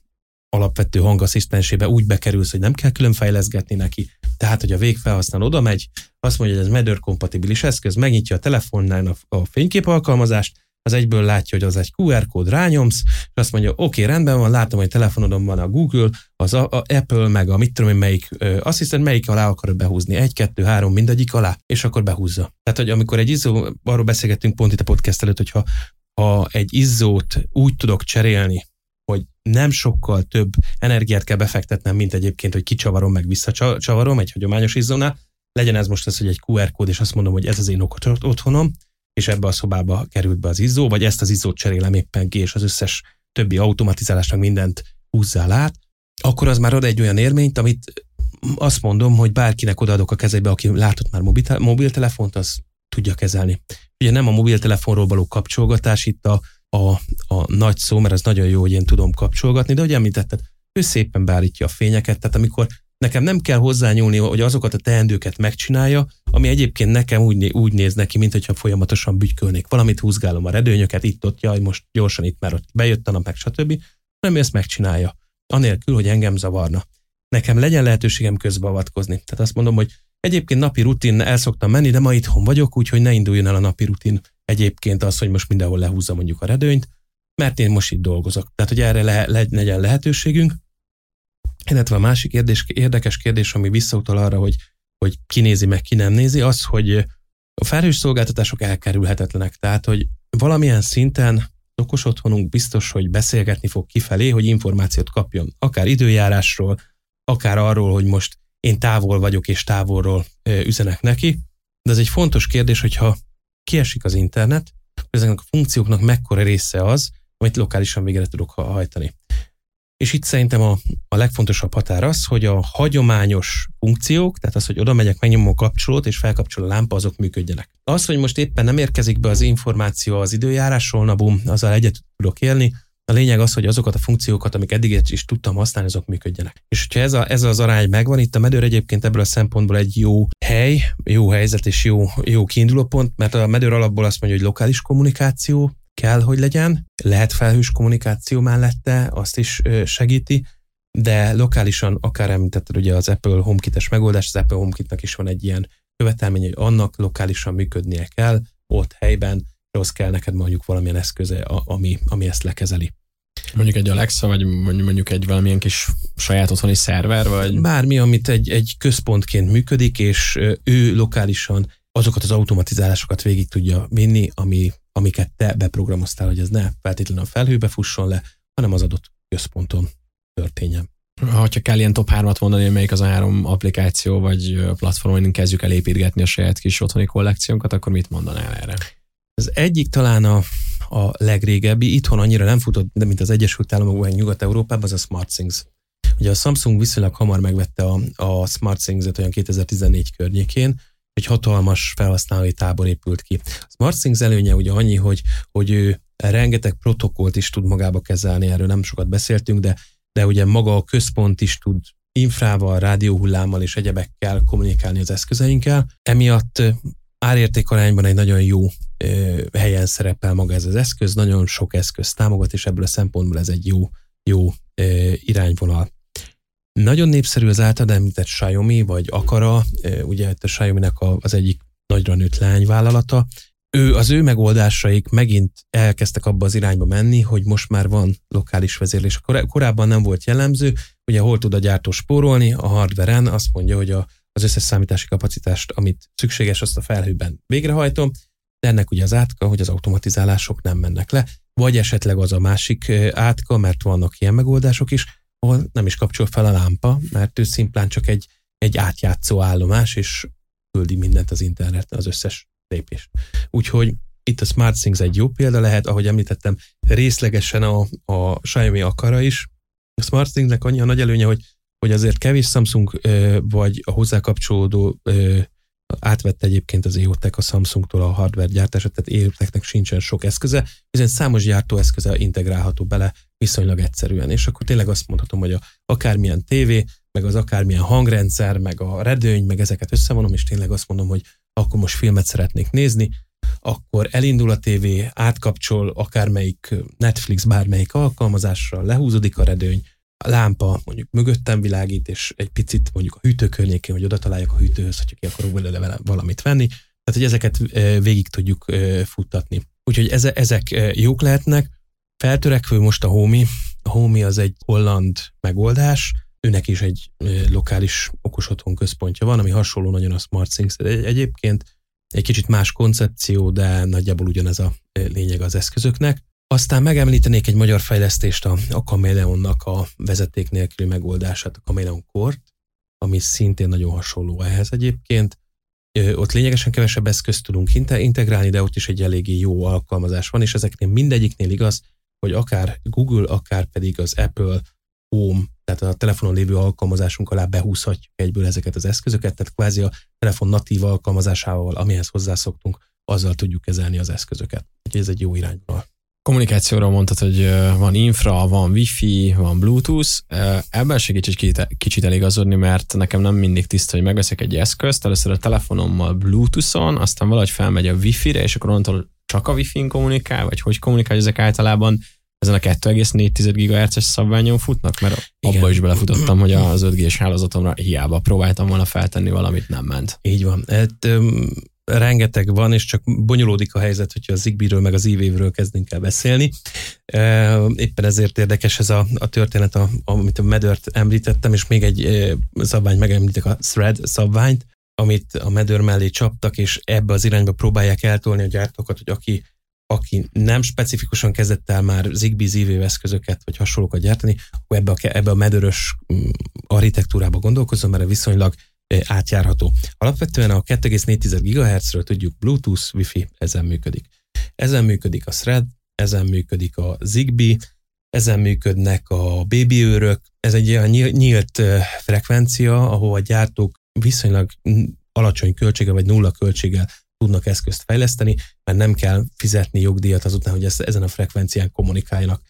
alapvető hangasszisztensébe úgy bekerülsz, hogy nem kell külön fejleszgetni neki. Tehát, hogy a végfelhasználó oda megy, azt mondja, hogy ez Matter kompatibilis eszköz, megnyitja a telefonnál a, a fénykép alkalmazást, az egyből látja, hogy az egy QR kód, rányomsz, és azt mondja, oké, okay, rendben van, látom, hogy telefonodon van a Google, az a, a Apple, meg a mit tudom én, melyik ö, asszisztent, melyik alá akarod behúzni, egy, kettő, három, mindegyik alá, és akkor behúzza. Tehát, hogy amikor egy izzó, arról beszélgettünk pont itt a podcast előtt, hogyha ha egy izzót úgy tudok cserélni, hogy nem sokkal több energiát kell befektetnem, mint egyébként, hogy kicsavarom, meg visszacsavarom egy hagyományos izzónál, legyen ez most az, hogy egy QR kód, és azt mondom, hogy ez az én otthonom, és ebbe a szobába került be az izzó, vagy ezt az izzót cserélem éppen ki, és az összes többi automatizálásnak mindent húzzál át, akkor az már ad egy olyan érményt, amit azt mondom, hogy bárkinek odaadok a kezébe, aki látott már mobil, mobiltelefont, az tudja kezelni. Ugye nem a mobiltelefonról való kapcsolgatás itt a, a, a nagy szó, mert az nagyon jó, hogy én tudom kapcsolgatni, de hogy említetted, ő szépen beállítja a fényeket, tehát amikor nekem nem kell hozzányúlni, hogy azokat a teendőket megcsinálja, ami egyébként nekem úgy, úgy néz neki, mint hogyha folyamatosan bütykölnék. Valamit húzgálom a redőnyöket, itt-ott, jaj, most gyorsan itt, mert ott bejött a nap, meg stb. Nem, ő ezt megcsinálja. Anélkül, hogy engem zavarna. Nekem legyen lehetőségem közbeavatkozni. Tehát azt mondom, hogy egyébként napi rutin el szoktam menni, de ma itthon vagyok, úgyhogy ne induljon el a napi rutin egyébként az, hogy most mindenhol lehúzza mondjuk a redőnyt, mert én most itt dolgozok. Tehát, hogy erre le, le, legyen lehetőségünk. Illetve a másik érdés, érdekes kérdés, ami visszautal arra, hogy, hogy ki nézi meg, ki nem nézi, az, hogy a felhős szolgáltatások elkerülhetetlenek. Tehát, hogy valamilyen szinten okos otthonunk biztos, hogy beszélgetni fog kifelé, hogy információt kapjon, akár időjárásról, akár arról, hogy most én távol vagyok és távolról üzenek neki. De ez egy fontos kérdés, hogyha kiesik az internet, ezeknek a funkcióknak mekkora része az, amit lokálisan végre tudok hajtani. És itt szerintem a, a legfontosabb határ az, hogy a hagyományos funkciók, tehát az, hogy oda megyek, megnyomom a kapcsolót és felkapcsol a lámpa, azok működjenek. Az, hogy most éppen nem érkezik be az információ az időjárásról, na bum, azzal egyet tudok élni, a lényeg az, hogy azokat a funkciókat, amik eddig is tudtam használni, azok működjenek. És hogyha ez, a, ez az arány megvan, itt a medőr egyébként ebből a szempontból egy jó hely, jó helyzet és jó, jó kiindulópont, mert a medőr alapból azt mondja, hogy lokális kommunikáció, kell, hogy legyen, lehet felhős kommunikáció mellette, azt is segíti, de lokálisan, akár említetted ugye az Apple HomeKit-es megoldás, az Apple HomeKit-nak is van egy ilyen követelmény, hogy annak lokálisan működnie kell, ott helyben, ahhoz kell neked mondjuk valamilyen eszköze, ami, ami ezt lekezeli. Mondjuk egy Alexa, vagy mondjuk egy valamilyen kis saját otthoni szerver, vagy? Bármi, amit egy, egy központként működik, és ő lokálisan azokat az automatizálásokat végig tudja vinni, ami amiket te beprogramoztál, hogy ez ne feltétlenül a felhőbe fusson le, hanem az adott központon történjen. Ha kell ilyen top 3-at mondani, melyik az a három applikáció vagy platform, amin kezdjük el építgetni a saját kis otthoni kollekciónkat, akkor mit mondanál erre? Az egyik talán a, a legrégebbi, itthon annyira nem futott, de mint az Egyesült Államokban, Nyugat-Európában, az a SmartThings. Ugye a Samsung viszonylag hamar megvette a, a SmartThings-et olyan 2014 környékén, egy hatalmas felhasználói tábor épült ki. A SmartThings előnye ugye annyi, hogy, hogy ő rengeteg protokollt is tud magába kezelni, erről nem sokat beszéltünk, de, de ugye maga a központ is tud infrával, rádióhullámmal és egyebekkel kommunikálni az eszközeinkkel. Emiatt árértékarányban egy nagyon jó helyen szerepel maga ez az eszköz, nagyon sok eszköz támogat, és ebből a szempontból ez egy jó, jó irányvonal. Nagyon népszerű az általad említett Xiaomi, vagy Akara, ugye a Xiaomi-nek az egyik nagyra nőtt lányvállalata. ő, az ő megoldásaik megint elkezdtek abba az irányba menni, hogy most már van lokális vezérlés. Korá- korábban nem volt jellemző, ugye hol tud a gyártó spórolni, a hardveren azt mondja, hogy a, az összes számítási kapacitást, amit szükséges, azt a felhőben végrehajtom, de ennek ugye az átka, hogy az automatizálások nem mennek le, vagy esetleg az a másik átka, mert vannak ilyen megoldások is, ahol nem is kapcsol fel a lámpa, mert ő szimplán csak egy, egy átjátszó állomás, és küldi mindent az internetre, az összes lépést. Úgyhogy itt a SmartThings egy jó példa lehet, ahogy említettem, részlegesen a, a Xiaomi akara is. A SmartThingsnek annyi a nagy előnye, hogy, hogy azért kevés Samsung vagy a hozzá kapcsolódó átvette egyébként az EOTech a Samsungtól a hardware gyártását, tehát EOTechnek sincsen sok eszköze, hiszen számos gyártó eszköze integrálható bele viszonylag egyszerűen, és akkor tényleg azt mondhatom, hogy a, akármilyen tévé, meg az akármilyen hangrendszer, meg a redőny, meg ezeket összevonom, és tényleg azt mondom, hogy akkor most filmet szeretnék nézni, akkor elindul a tévé, átkapcsol akármelyik Netflix, bármelyik alkalmazásra, lehúzódik a redőny, a lámpa mondjuk mögöttem világít, és egy picit mondjuk a hűtő környékén, hogy oda találjak a hűtőhöz, hogyha ki akarok vele valamit venni. Tehát, hogy ezeket végig tudjuk futtatni. Úgyhogy ezek jók lehetnek. Feltörekvő most a Homi. A Homi az egy holland megoldás, őnek is egy lokális okos otthon központja van, ami hasonló nagyon a SmartThings egyébként. Egy kicsit más koncepció, de nagyjából ugyanez a lényeg az eszközöknek. Aztán megemlítenék egy magyar fejlesztést, a, a Chameleonnak a vezeték nélküli megoldását, a Chameleon Court, ami szintén nagyon hasonló ehhez egyébként. Ott lényegesen kevesebb eszközt tudunk integrálni, de ott is egy eléggé jó alkalmazás van, és ezeknél mindegyiknél igaz, hogy akár Google, akár pedig az Apple Home, tehát a telefonon lévő alkalmazásunk alá behúzhatjuk egyből ezeket az eszközöket, tehát kvázi a telefon natív alkalmazásával, amihez hozzászoktunk, azzal tudjuk kezelni az eszközöket. Úgyhogy ez egy jó irányvonal. Kommunikációról mondtad, hogy van infra, van wifi, van bluetooth. Ebben se kicsit, kicsit eligazodni, mert nekem nem mindig tiszta, hogy megveszek egy eszközt, először a telefonommal bluetooth-on, aztán valahogy felmegy a wifi-re, és akkor onnantól csak a wifi-n kommunikál, vagy hogy kommunikál ezek általában ezen a 2,4 GHz-es szabványon futnak, mert Igen. abba is belefutottam, hogy az 5G-s hálózatomra hiába próbáltam volna feltenni valamit, nem ment. Így van. Hát, rengeteg van, és csak bonyolódik a helyzet, hogyha a Zigbee-ről meg az IV-ről kezdünk el beszélni. Éppen ezért érdekes ez a, a történet, a, amit a Medört említettem, és még egy szabványt megemlítek, a Thread szabványt, amit a Medör mellé csaptak, és ebbe az irányba próbálják eltolni a gyártókat, hogy aki, aki nem specifikusan kezdett el már Zigbee ZV eszközöket, vagy hasonlókat gyártani, akkor ebbe a, ebbe a medörös mm, architektúrába gondolkozom, mert viszonylag átjárható. Alapvetően a 2,4 GHz-ről tudjuk Bluetooth, Wi-Fi, ezen működik. Ezen működik a Thread, ezen működik a Zigbee, ezen működnek a baby őrök. Ez egy olyan nyílt frekvencia, ahol a gyártók viszonylag alacsony költsége vagy nulla költséggel tudnak eszközt fejleszteni, mert nem kell fizetni jogdíjat azután, hogy ezt, ezen a frekvencián kommunikáljanak.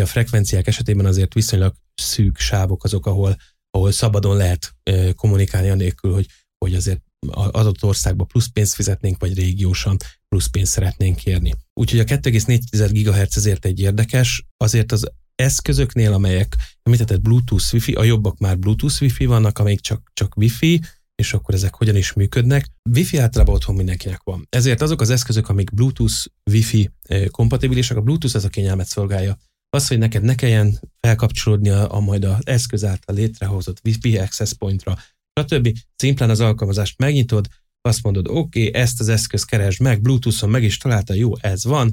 A frekvenciák esetében azért viszonylag szűk sávok azok, ahol ahol szabadon lehet kommunikálni anélkül, hogy, hogy azért az adott országba plusz pénzt fizetnénk, vagy régiósan plusz pénzt szeretnénk kérni. Úgyhogy a 2,4 GHz ezért egy érdekes, azért az eszközöknél, amelyek említett Bluetooth, Wi-Fi, a jobbak már Bluetooth Wi-Fi vannak, amelyik csak, csak Wi-Fi, és akkor ezek hogyan is működnek. Wi-Fi általában otthon mindenkinek van. Ezért azok az eszközök, amik Bluetooth, Wi-Fi kompatibilisek, a Bluetooth ez a kényelmet szolgálja az, hogy neked ne kelljen felkapcsolódni a, a majd az eszköz által létrehozott Wi-Fi access pointra, stb. Szimplán az alkalmazást megnyitod, azt mondod, oké, okay, ezt az eszközt keresd meg, Bluetooth-on meg is találta, jó, ez van,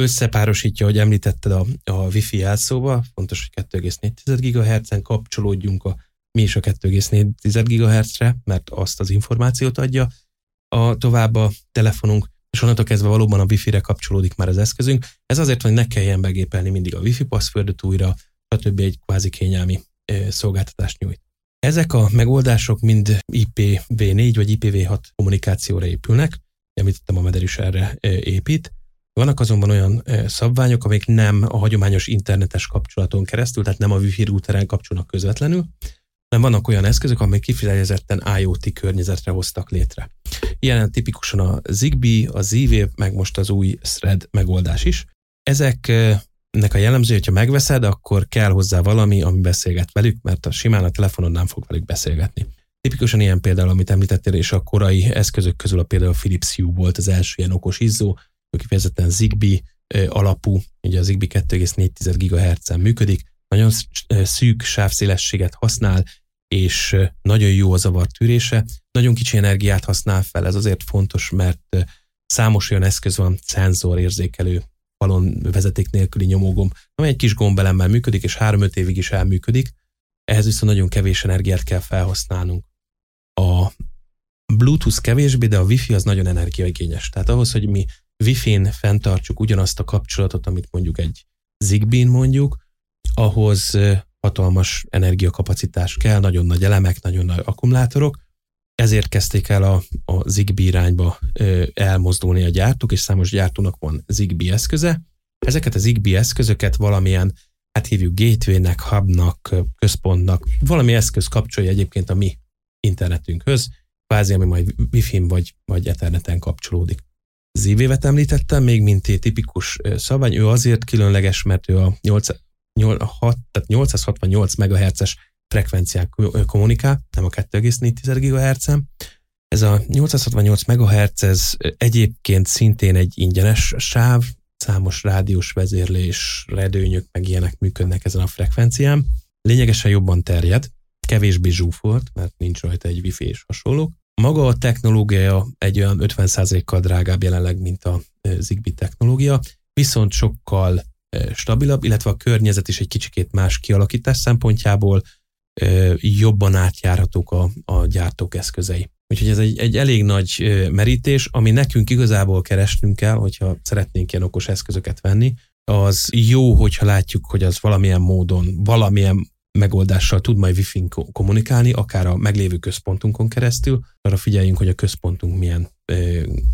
összepárosítja, hogy említetted a, a Wi-Fi jelszóba, fontos, hogy 2,4 GHz-en kapcsolódjunk a, mi is a 2,4 GHz-re, mert azt az információt adja a tovább a telefonunk, és onnantól kezdve valóban a Wi-Fi-re kapcsolódik már az eszközünk. Ez azért, hogy ne kelljen begépelni mindig a Wi-Fi passwordot újra, stb. egy kvázi kényelmi szolgáltatást nyújt. Ezek a megoldások mind IPv4 vagy IPv6 kommunikációra épülnek, említettem a Meder is erre épít. Vannak azonban olyan szabványok, amik nem a hagyományos internetes kapcsolaton keresztül, tehát nem a Wi-Fi routeren kapcsolnak közvetlenül, hanem vannak olyan eszközök, amelyek kifejezetten IoT környezetre hoztak létre. Ilyen tipikusan a Zigbee, a Z-Wave, meg most az új Thread megoldás is. Ezeknek a jellemző, hogyha megveszed, akkor kell hozzá valami, ami beszélget velük, mert a simán a telefonon nem fog velük beszélgetni. Tipikusan ilyen például, amit említettél, és a korai eszközök közül a például a Philips Hue volt az első ilyen okos izzó, kifejezetten Zigbee alapú, ugye a Zigbee 2,4 GHz-en működik, nagyon szűk sávszélességet használ, és nagyon jó a zavartűrése, nagyon kicsi energiát használ fel, ez azért fontos, mert számos olyan eszköz van, szenzor érzékelő, falon vezeték nélküli nyomógomb, ami egy kis gombelemmel működik, és 3-5 évig is elműködik, ehhez viszont nagyon kevés energiát kell felhasználnunk. A Bluetooth kevésbé, de a Wi-Fi az nagyon energiaigényes. Tehát ahhoz, hogy mi Wi-Fi-n fenntartsuk ugyanazt a kapcsolatot, amit mondjuk egy Zigbee-n mondjuk, ahhoz hatalmas energiakapacitás kell, nagyon nagy elemek, nagyon nagy akkumulátorok, ezért kezdték el a, a Zigbee irányba elmozdulni a gyártók, és számos gyártónak van Zigbee eszköze. Ezeket a Zigbee eszközöket valamilyen, hát hívjuk gateway-nek, hubnak, központnak, valami eszköz kapcsolja egyébként a mi internetünkhöz, kvázi, ami majd Wi-Fi-n vagy, vagy Etherneten kapcsolódik. ZV-vet említettem, még mint tipikus szabvány, ő azért különleges, mert ő a 8, 8, 6, tehát 868 MHz-es frekvencián kommunikál, nem a 2,4 GHz-en. Ez a 868 MHz, ez egyébként szintén egy ingyenes sáv, számos rádiós vezérlés, redőnyök, meg ilyenek működnek ezen a frekvencián. Lényegesen jobban terjed, kevésbé zsúfolt, mert nincs rajta egy wifi és hasonlók. Maga a technológia egy olyan 50%-kal drágább jelenleg, mint a Zigbee technológia, viszont sokkal stabilabb, illetve a környezet is egy kicsikét más kialakítás szempontjából jobban átjárhatók a, a gyártók eszközei. Úgyhogy ez egy, egy elég nagy merítés, ami nekünk igazából keresnünk kell, hogyha szeretnénk ilyen okos eszközöket venni, az jó, hogyha látjuk, hogy az valamilyen módon, valamilyen megoldással tud majd Wi-Fi-n kommunikálni, akár a meglévő központunkon keresztül, arra figyeljünk, hogy a központunk milyen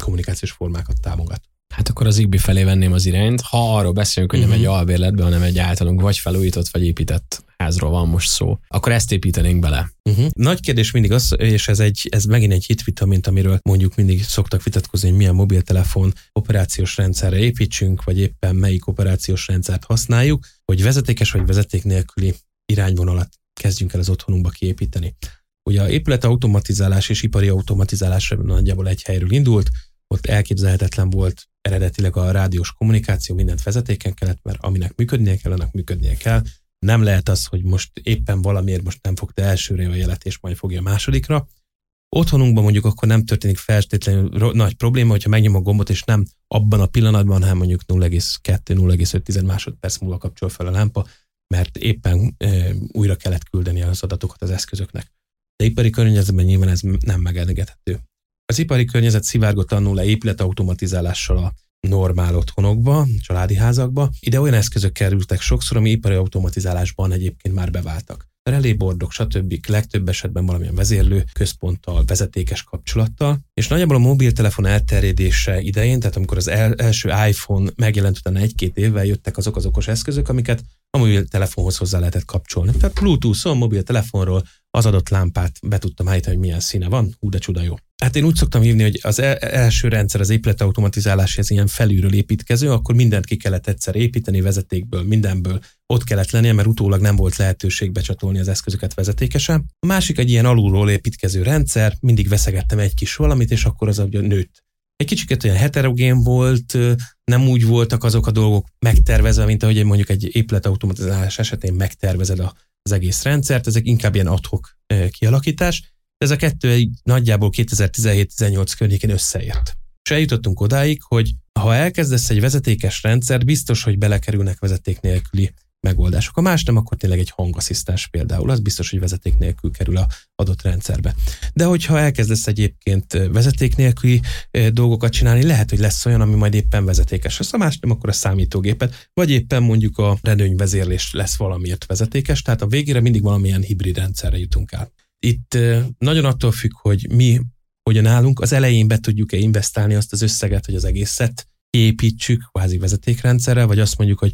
kommunikációs formákat támogat. Hát akkor az Zigbee felé venném az irányt. Ha arról beszélünk, hogy uh-huh. nem egy mhm. albérletben, hanem egy általunk vagy felújított, vagy épített házról van most szó, akkor ezt építenénk bele. Uh-huh. Nagy kérdés mindig az, és ez, egy, ez megint egy hitvitamint, amiről mondjuk mindig szoktak vitatkozni, hogy milyen mobiltelefon operációs rendszerre építsünk, vagy éppen melyik operációs rendszert használjuk, hogy vezetékes vagy vezeték nélküli irányvonalat kezdjünk el az otthonunkba kiépíteni. Ugye a épület automatizálás és ipari automatizálás nagyjából egy helyről indult, ott elképzelhetetlen volt eredetileg a rádiós kommunikáció, mindent vezetéken kellett, mert aminek működnie kell, annak működnie kell. Nem lehet az, hogy most éppen valamiért most nem fogta elsőre a jelet, és majd fogja a másodikra. Otthonunkban mondjuk akkor nem történik feltétlenül nagy probléma, hogyha megnyom a gombot, és nem abban a pillanatban, hanem mondjuk 0,2-0,5 másodperc múlva kapcsol fel a lámpa, mert éppen e, újra kellett küldeni az adatokat az eszközöknek. De ipari környezetben nyilván ez nem megengedhető. Az ipari környezet annól le épületautomatizálással a normál otthonokba, családi házakba. Ide olyan eszközök kerültek sokszor, ami ipari automatizálásban egyébként már beváltak. Relébordok, stb. legtöbb esetben valamilyen vezérlő központtal, vezetékes kapcsolattal, és nagyjából a mobiltelefon elterjedése idején, tehát amikor az el, első iPhone megjelent utána egy-két évvel jöttek azok az okos eszközök, amiket a mobiltelefonhoz hozzá lehetett kapcsolni. Tehát Bluetooth-on, mobiltelefonról az adott lámpát be tudtam állítani, hogy milyen színe van, hú de csuda jó. Hát én úgy szoktam hívni, hogy az e- első rendszer, az épületautomatizálás, ez ilyen felülről építkező, akkor mindent ki kellett egyszer építeni vezetékből, mindenből ott kellett lennie, mert utólag nem volt lehetőség becsatolni az eszközöket vezetékesen. A másik egy ilyen alulról építkező rendszer, mindig veszegettem egy kis valamit, és akkor az ugye nőtt. Egy kicsit olyan heterogén volt, nem úgy voltak azok a dolgok megtervezve, mint ahogy mondjuk egy épületautomatizálás esetén megtervezed az egész rendszert, ezek inkább ilyen adhok kialakítás ez a kettő egy nagyjából 2017-18 környékén összeért. És eljutottunk odáig, hogy ha elkezdesz egy vezetékes rendszert, biztos, hogy belekerülnek vezeték nélküli megoldások. A más nem, akkor tényleg egy hangasszisztens például, az biztos, hogy vezeték nélkül kerül a adott rendszerbe. De hogyha elkezdesz egyébként vezeték nélküli dolgokat csinálni, lehet, hogy lesz olyan, ami majd éppen vezetékes lesz. A más nem, akkor a számítógépet, vagy éppen mondjuk a redőnyvezérlés lesz valamiért vezetékes, tehát a végére mindig valamilyen hibrid rendszerre jutunk el. Itt nagyon attól függ, hogy mi hogyan állunk, az elején be tudjuk-e investálni azt az összeget, hogy az egészet építsük kvázi vezetékrendszerrel, vagy azt mondjuk, hogy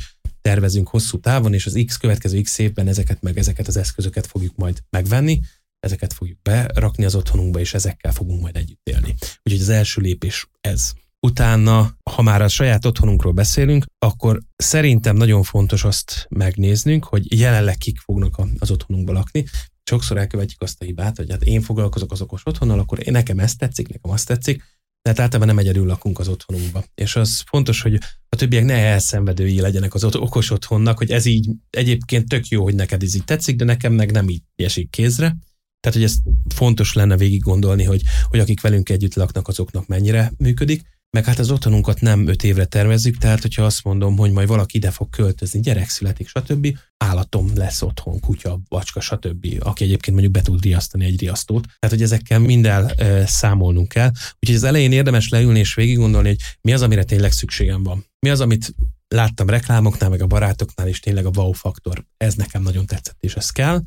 tervezünk hosszú távon, és az X következő X évben ezeket meg ezeket az eszközöket fogjuk majd megvenni, ezeket fogjuk berakni az otthonunkba, és ezekkel fogunk majd együtt élni. Úgyhogy az első lépés ez. Utána, ha már a saját otthonunkról beszélünk, akkor szerintem nagyon fontos azt megnéznünk, hogy jelenleg kik fognak az otthonunkba lakni. sokszor elkövetjük azt a hibát, hogy hát én foglalkozok az okos otthonnal, akkor nekem ezt tetszik, nekem azt tetszik, tehát általában nem egyedül lakunk az otthonunkba. És az fontos, hogy a többiek ne elszenvedői legyenek az okos otthonnak, hogy ez így egyébként tök jó, hogy neked ez így tetszik, de nekem meg nem így esik kézre. Tehát, hogy ez fontos lenne végig gondolni, hogy, hogy akik velünk együtt laknak, azoknak mennyire működik. Meg hát az otthonunkat nem öt évre tervezzük, tehát hogyha azt mondom, hogy majd valaki ide fog költözni, gyerek születik, stb., állatom lesz otthon, kutya, bacska, stb., aki egyébként mondjuk be tud riasztani egy riasztót. Tehát, hogy ezekkel minden e, számolnunk kell. Úgyhogy az elején érdemes leülni és végig gondolni, hogy mi az, amire tényleg szükségem van. Mi az, amit láttam reklámoknál, meg a barátoknál, és tényleg a wow faktor. Ez nekem nagyon tetszett, és ez kell.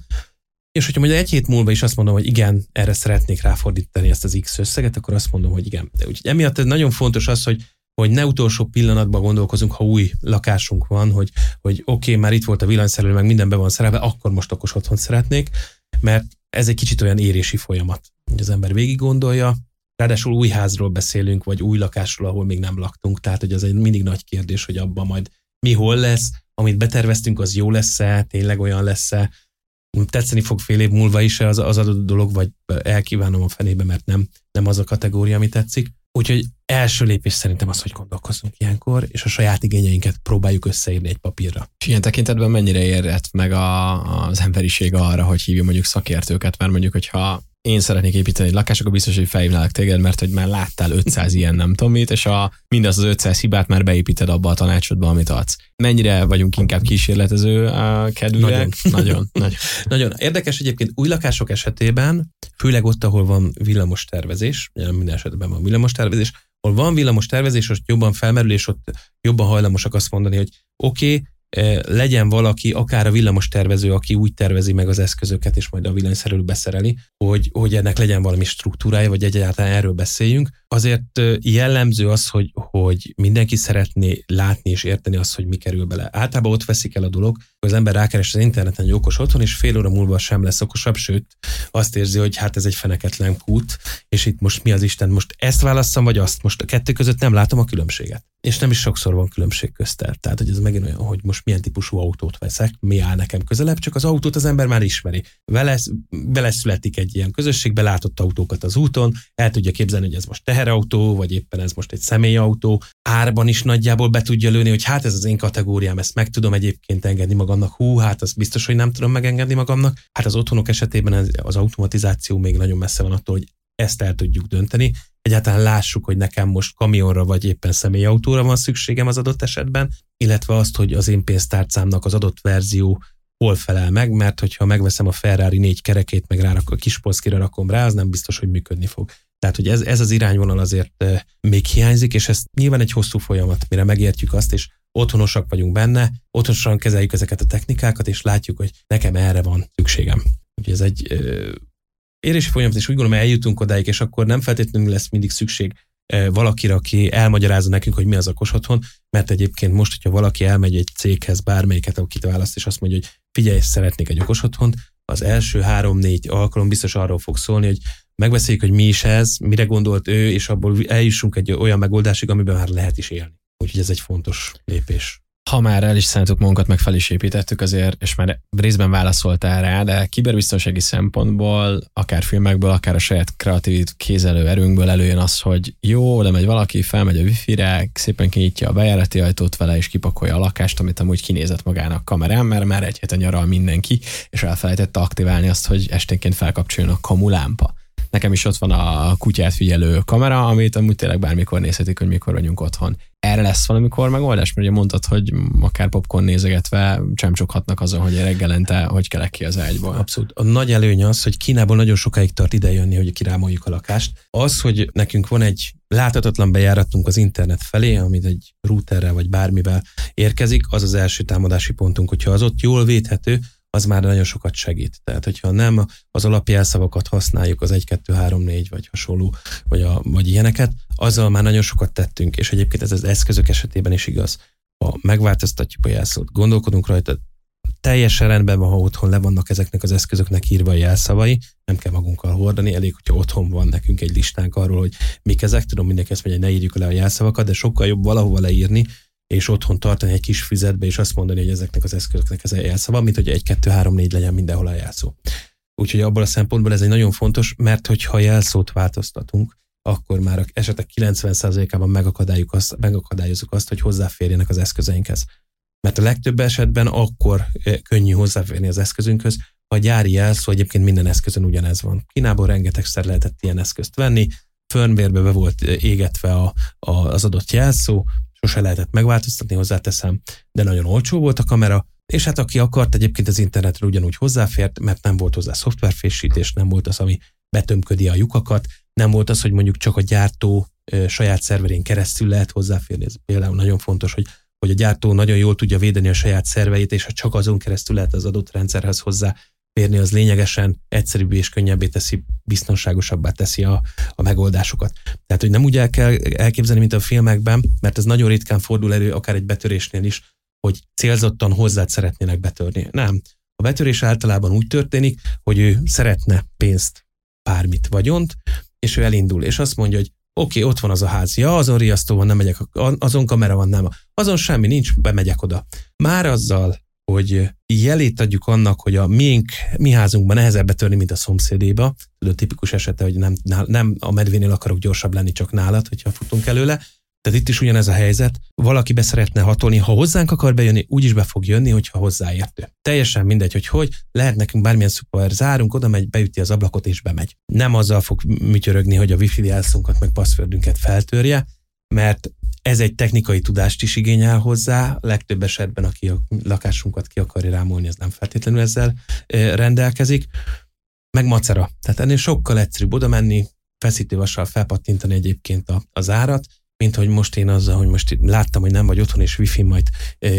És hogyha mondjuk egy hét múlva is azt mondom, hogy igen, erre szeretnék ráfordítani ezt az X összeget, akkor azt mondom, hogy igen. De úgyhogy emiatt ez nagyon fontos az, hogy hogy ne utolsó pillanatban gondolkozunk, ha új lakásunk van, hogy, hogy oké, okay, már itt volt a villanyszerelő, meg minden be van szerelve, akkor most okos otthon szeretnék, mert ez egy kicsit olyan érési folyamat, hogy az ember végig gondolja, ráadásul új házról beszélünk, vagy új lakásról, ahol még nem laktunk, tehát hogy az egy mindig nagy kérdés, hogy abban majd mi hol lesz, amit beterveztünk, az jó lesz-e, tényleg olyan lesz-e, tetszeni fog fél év múlva is az, az adott dolog, vagy elkívánom a fenébe, mert nem, nem az a kategória, ami tetszik. Úgyhogy első lépés szerintem az, hogy gondolkozzunk ilyenkor, és a saját igényeinket próbáljuk összeírni egy papírra. És ilyen tekintetben mennyire érhet meg a, az emberiség arra, hogy hívja mondjuk szakértőket, mert mondjuk, hogyha én szeretnék építeni egy lakást, akkor biztos, hogy felhívnálak téged, mert hogy már láttál 500 ilyen nem tudom mit, és a, mindaz az 500 hibát már beépíted abba a tanácsodba, amit adsz. Mennyire vagyunk inkább kísérletező a kedvűek? Nagyon. nagyon, nagyon. nagyon. Érdekes egyébként új lakások esetében, főleg ott, ahol van villamos tervezés, minden esetben van villamos tervezés, ahol van villamos tervezés, ott jobban felmerül, és ott jobban hajlamosak azt mondani, hogy oké, okay, legyen valaki, akár a villamos tervező, aki úgy tervezi meg az eszközöket, és majd a villanyszerelő beszereli, hogy, hogy ennek legyen valami struktúrája, vagy egyáltalán erről beszéljünk. Azért jellemző az, hogy, hogy mindenki szeretné látni és érteni azt, hogy mi kerül bele. Általában ott veszik el a dolog, hogy az ember rákeres az interneten egy okos otthon, és fél óra múlva sem lesz okosabb, sőt azt érzi, hogy hát ez egy feneketlen kút, és itt most mi az Isten, most ezt válasszam, vagy azt, most a kettő között nem látom a különbséget. És nem is sokszor van különbség köztel. Tehát, hogy ez megint olyan, hogy most milyen típusú autót veszek, mi áll nekem közelebb, csak az autót az ember már ismeri. Vele, vele születik egy ilyen közösségbe, látott autókat az úton, el tudja képzelni, hogy ez most teherautó, vagy éppen ez most egy személyautó. Árban is nagyjából be tudja lőni, hogy hát ez az én kategóriám, ezt meg tudom egyébként engedni magamnak. Hú, hát az biztos, hogy nem tudom megengedni magamnak. Hát az otthonok esetében az automatizáció még nagyon messze van attól, hogy ezt el tudjuk dönteni. Egyáltalán lássuk, hogy nekem most kamionra vagy éppen személyautóra van szükségem az adott esetben, illetve azt, hogy az én pénztárcámnak az adott verzió hol felel meg, mert hogyha megveszem a Ferrari négy kerekét, meg rárak, a kis polszkira rakom rá, az nem biztos, hogy működni fog. Tehát, hogy ez, ez az irányvonal azért még hiányzik, és ez nyilván egy hosszú folyamat, mire megértjük azt, és otthonosak vagyunk benne, otthonosan kezeljük ezeket a technikákat, és látjuk, hogy nekem erre van szükségem. Úgyhogy ez egy érési folyamat, és úgy gondolom, eljutunk odáig, és akkor nem feltétlenül lesz mindig szükség ö, valakire, aki elmagyarázza nekünk, hogy mi az a otthon, mert egyébként most, hogyha valaki elmegy egy céghez, bármelyiket, akit választ, és azt mondja, hogy figyelj, szeretnék egy okos otthont, az első három-négy alkalom biztos arról fog szólni, hogy megbeszéljük, hogy mi is ez, mire gondolt ő, és abból eljussunk egy olyan megoldásig, amiben már lehet is élni. Úgyhogy ez egy fontos lépés. Ha már el is szántuk magunkat, meg fel is építettük azért, és már részben válaszoltál rá, de kiberbiztonsági szempontból, akár filmekből, akár a saját kreatív kézelő erőnkből előjön az, hogy jó, oda megy valaki, felmegy a wifi-re, szépen kinyitja a bejárati ajtót vele, és kipakolja a lakást, amit amúgy kinézett magának kamerán, mert már egy hete nyaral mindenki, és elfelejtette aktiválni azt, hogy esténként felkapcsoljon a kamulámpa nekem is ott van a kutyát figyelő kamera, amit amúgy tényleg bármikor nézhetik, hogy mikor vagyunk otthon. Erre lesz valamikor megoldás? Mert ugye mondtad, hogy akár popcorn nézegetve csemcsoghatnak azon, hogy reggelente hogy kelek ki az ágyból. Abszolút. A nagy előny az, hogy Kínából nagyon sokáig tart idejönni, hogy kirámoljuk a lakást. Az, hogy nekünk van egy láthatatlan bejáratunk az internet felé, amit egy routerrel vagy bármivel érkezik, az az első támadási pontunk. Hogyha az ott jól védhető, az már nagyon sokat segít. Tehát, hogyha nem az alapjelszavakat használjuk, az 1, 2, 3, 4 vagy hasonló, vagy, a, vagy ilyeneket, azzal már nagyon sokat tettünk, és egyébként ez az eszközök esetében is igaz. Ha megváltoztatjuk a jelszót, gondolkodunk rajta, teljesen rendben van, ha otthon le vannak ezeknek az eszközöknek írva a jelszavai, nem kell magunkkal hordani, elég, hogyha otthon van nekünk egy listánk arról, hogy mik ezek, tudom, mindenki ezt mondja, hogy ne írjuk le a jelszavakat, de sokkal jobb valahova leírni, és otthon tartani egy kis füzetbe, és azt mondani, hogy ezeknek az eszközöknek ez a jelszava, mint hogy egy, kettő, három, négy legyen mindenhol a jelszó. Úgyhogy abból a szempontból ez egy nagyon fontos, mert hogyha jelszót változtatunk, akkor már esetek 90%-ában megakadályozunk azt, megakadályozunk azt, hogy hozzáférjenek az eszközeinkhez. Mert a legtöbb esetben akkor eh, könnyű hozzáférni az eszközünkhöz, ha a gyári jelszó egyébként minden eszközön ugyanez van. Kínából rengetegszer lehetett ilyen eszközt venni, firmware be volt eh, égetve a, a, az adott jelszó, sose lehetett megváltoztatni, hozzáteszem, de nagyon olcsó volt a kamera, és hát aki akart, egyébként az internetre ugyanúgy hozzáfért, mert nem volt hozzá szoftverfésítés, nem volt az, ami betömködi a lyukakat, nem volt az, hogy mondjuk csak a gyártó saját szerverén keresztül lehet hozzáférni. Ez például nagyon fontos, hogy, hogy a gyártó nagyon jól tudja védeni a saját szerveit, és ha csak azon keresztül lehet az adott rendszerhez hozzá férni, az lényegesen egyszerűbbé és könnyebbé teszi, biztonságosabbá teszi a, a megoldásokat. Tehát, hogy nem úgy el kell elképzelni, mint a filmekben, mert ez nagyon ritkán fordul elő, akár egy betörésnél is, hogy célzottan hozzád szeretnének betörni. Nem. A betörés általában úgy történik, hogy ő szeretne pénzt, bármit, vagyont, és ő elindul, és azt mondja, hogy oké, okay, ott van az a ház, ja, azon riasztó van, nem megyek, azon kamera van, nem. Azon semmi nincs, bemegyek oda. Már azzal, hogy jelét adjuk annak, hogy a miénk, mi házunkban nehezebb betörni, mint a szomszédéba. Tudod, tipikus esete, hogy nem, nem a medvénél akarok gyorsabb lenni, csak nálad, hogyha futunk előle. Tehát itt is ugyanez a helyzet. Valaki be szeretne hatolni, ha hozzánk akar bejönni, úgyis be fog jönni, hogyha hozzáértő. Teljesen mindegy, hogy hogy, lehet nekünk bármilyen szuper, zárunk, oda megy, beüti az ablakot és bemegy. Nem azzal fog műtyörögni, hogy a wifi jelszunkat meg passzfördünket feltörje, mert ez egy technikai tudást is igényel hozzá, legtöbb esetben, aki a lakásunkat ki akarja rámolni, az nem feltétlenül ezzel rendelkezik. Meg macera. Tehát ennél sokkal egyszerűbb oda menni, feszítővassal felpattintani egyébként a, az árat, mint hogy most én azzal, hogy most láttam, hogy nem vagy otthon, és wifi majd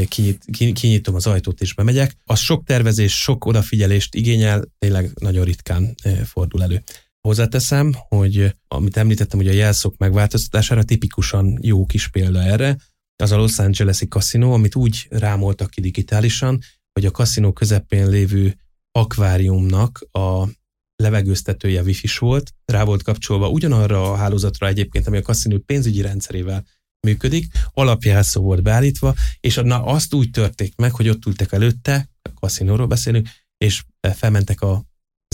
kinyit, kinyitom az ajtót és bemegyek. Az sok tervezés, sok odafigyelést igényel, tényleg nagyon ritkán fordul elő. Hozzáteszem, hogy amit említettem, hogy a jelszók megváltoztatására tipikusan jó kis példa erre, az a Los Angeles-i kaszinó, amit úgy rámoltak ki digitálisan, hogy a kaszinó közepén lévő akváriumnak a levegőztetője wifi volt, rá volt kapcsolva ugyanarra a hálózatra egyébként, ami a kaszinó pénzügyi rendszerével működik, alapjelszó volt beállítva, és na, azt úgy törték meg, hogy ott ültek előtte, a kaszinóról beszélünk, és felmentek a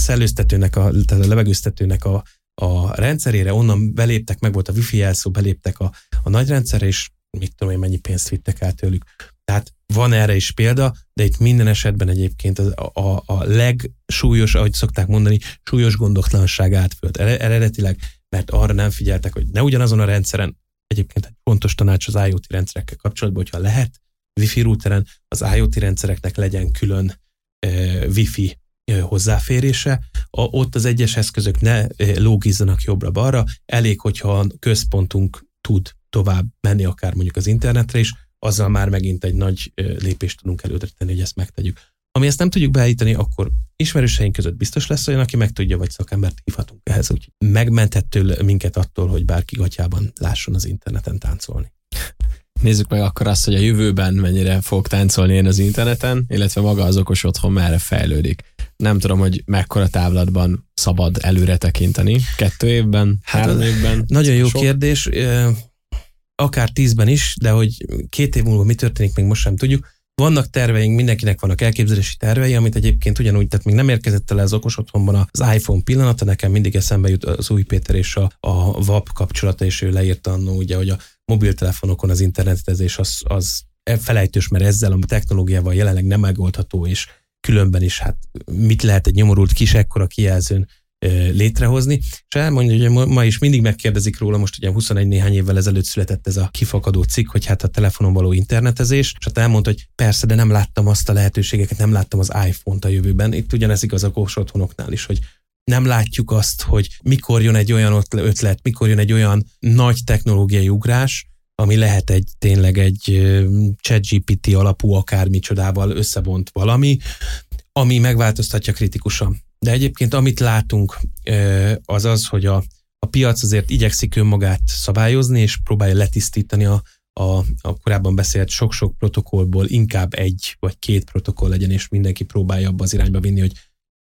szellőztetőnek, a, tehát a levegőztetőnek a, a rendszerére, onnan beléptek, meg volt a wifi jelszó, beléptek a, a nagy rendszerre, és mit tudom én, mennyi pénzt vittek el tőlük. Tehát van erre is példa, de itt minden esetben egyébként a, a, a legsúlyos, ahogy szokták mondani, súlyos gondoklanság állt föl. Eredetileg, mert arra nem figyeltek, hogy ne ugyanazon a rendszeren, egyébként egy fontos tanács az IoT rendszerekkel kapcsolatban, hogyha lehet, Wi-Fi routeren az IoT rendszereknek legyen külön uh, Wi-Fi hozzáférése, a, ott az egyes eszközök ne lógizzanak jobbra-balra, elég, hogyha a központunk tud tovább menni akár mondjuk az internetre is, azzal már megint egy nagy lépést tudunk előre tenni, hogy ezt megtegyük. Ami ezt nem tudjuk beállítani, akkor ismerőseink között biztos lesz olyan, aki meg tudja, vagy szakembert hívhatunk ehhez, úgy megmentettől minket attól, hogy bárki gatyában lásson az interneten táncolni. Nézzük meg akkor azt, hogy a jövőben mennyire fog táncolni én az interneten, illetve maga az okos otthon merre fejlődik. Nem tudom, hogy mekkora távlatban szabad előre tekinteni. Kettő évben, hát, három évben? Nagyon jó sok? kérdés akár tízben is, de hogy két év múlva mi történik, még most sem tudjuk. Vannak terveink, mindenkinek vannak elképzelési tervei, amit egyébként ugyanúgy, tehát még nem érkezett el az okos otthonban az iPhone pillanata, nekem mindig eszembe jut az új Péter és a, a VAP kapcsolata, és ő leírta annó, ugye, hogy a mobiltelefonokon az internetezés az, az felejtős, mert ezzel a technológiával jelenleg nem megoldható, és különben is hát mit lehet egy nyomorult kis ekkora kijelzőn létrehozni, és elmondja, hogy ma is mindig megkérdezik róla, most ugye 21 néhány évvel ezelőtt született ez a kifakadó cikk, hogy hát a telefonon való internetezés, és hát elmondta, hogy persze, de nem láttam azt a lehetőségeket, nem láttam az iPhone-t a jövőben. Itt ugyanez igaz a kós otthonoknál is, hogy nem látjuk azt, hogy mikor jön egy olyan ötlet, mikor jön egy olyan nagy technológiai ugrás, ami lehet egy tényleg egy ChatGPT alapú akármicsodával összevont valami, ami megváltoztatja kritikusan de egyébként amit látunk, az az, hogy a, a piac azért igyekszik önmagát szabályozni, és próbálja letisztítani a, a, a korábban beszélt sok-sok protokollból inkább egy vagy két protokoll legyen, és mindenki próbálja abba az irányba vinni, hogy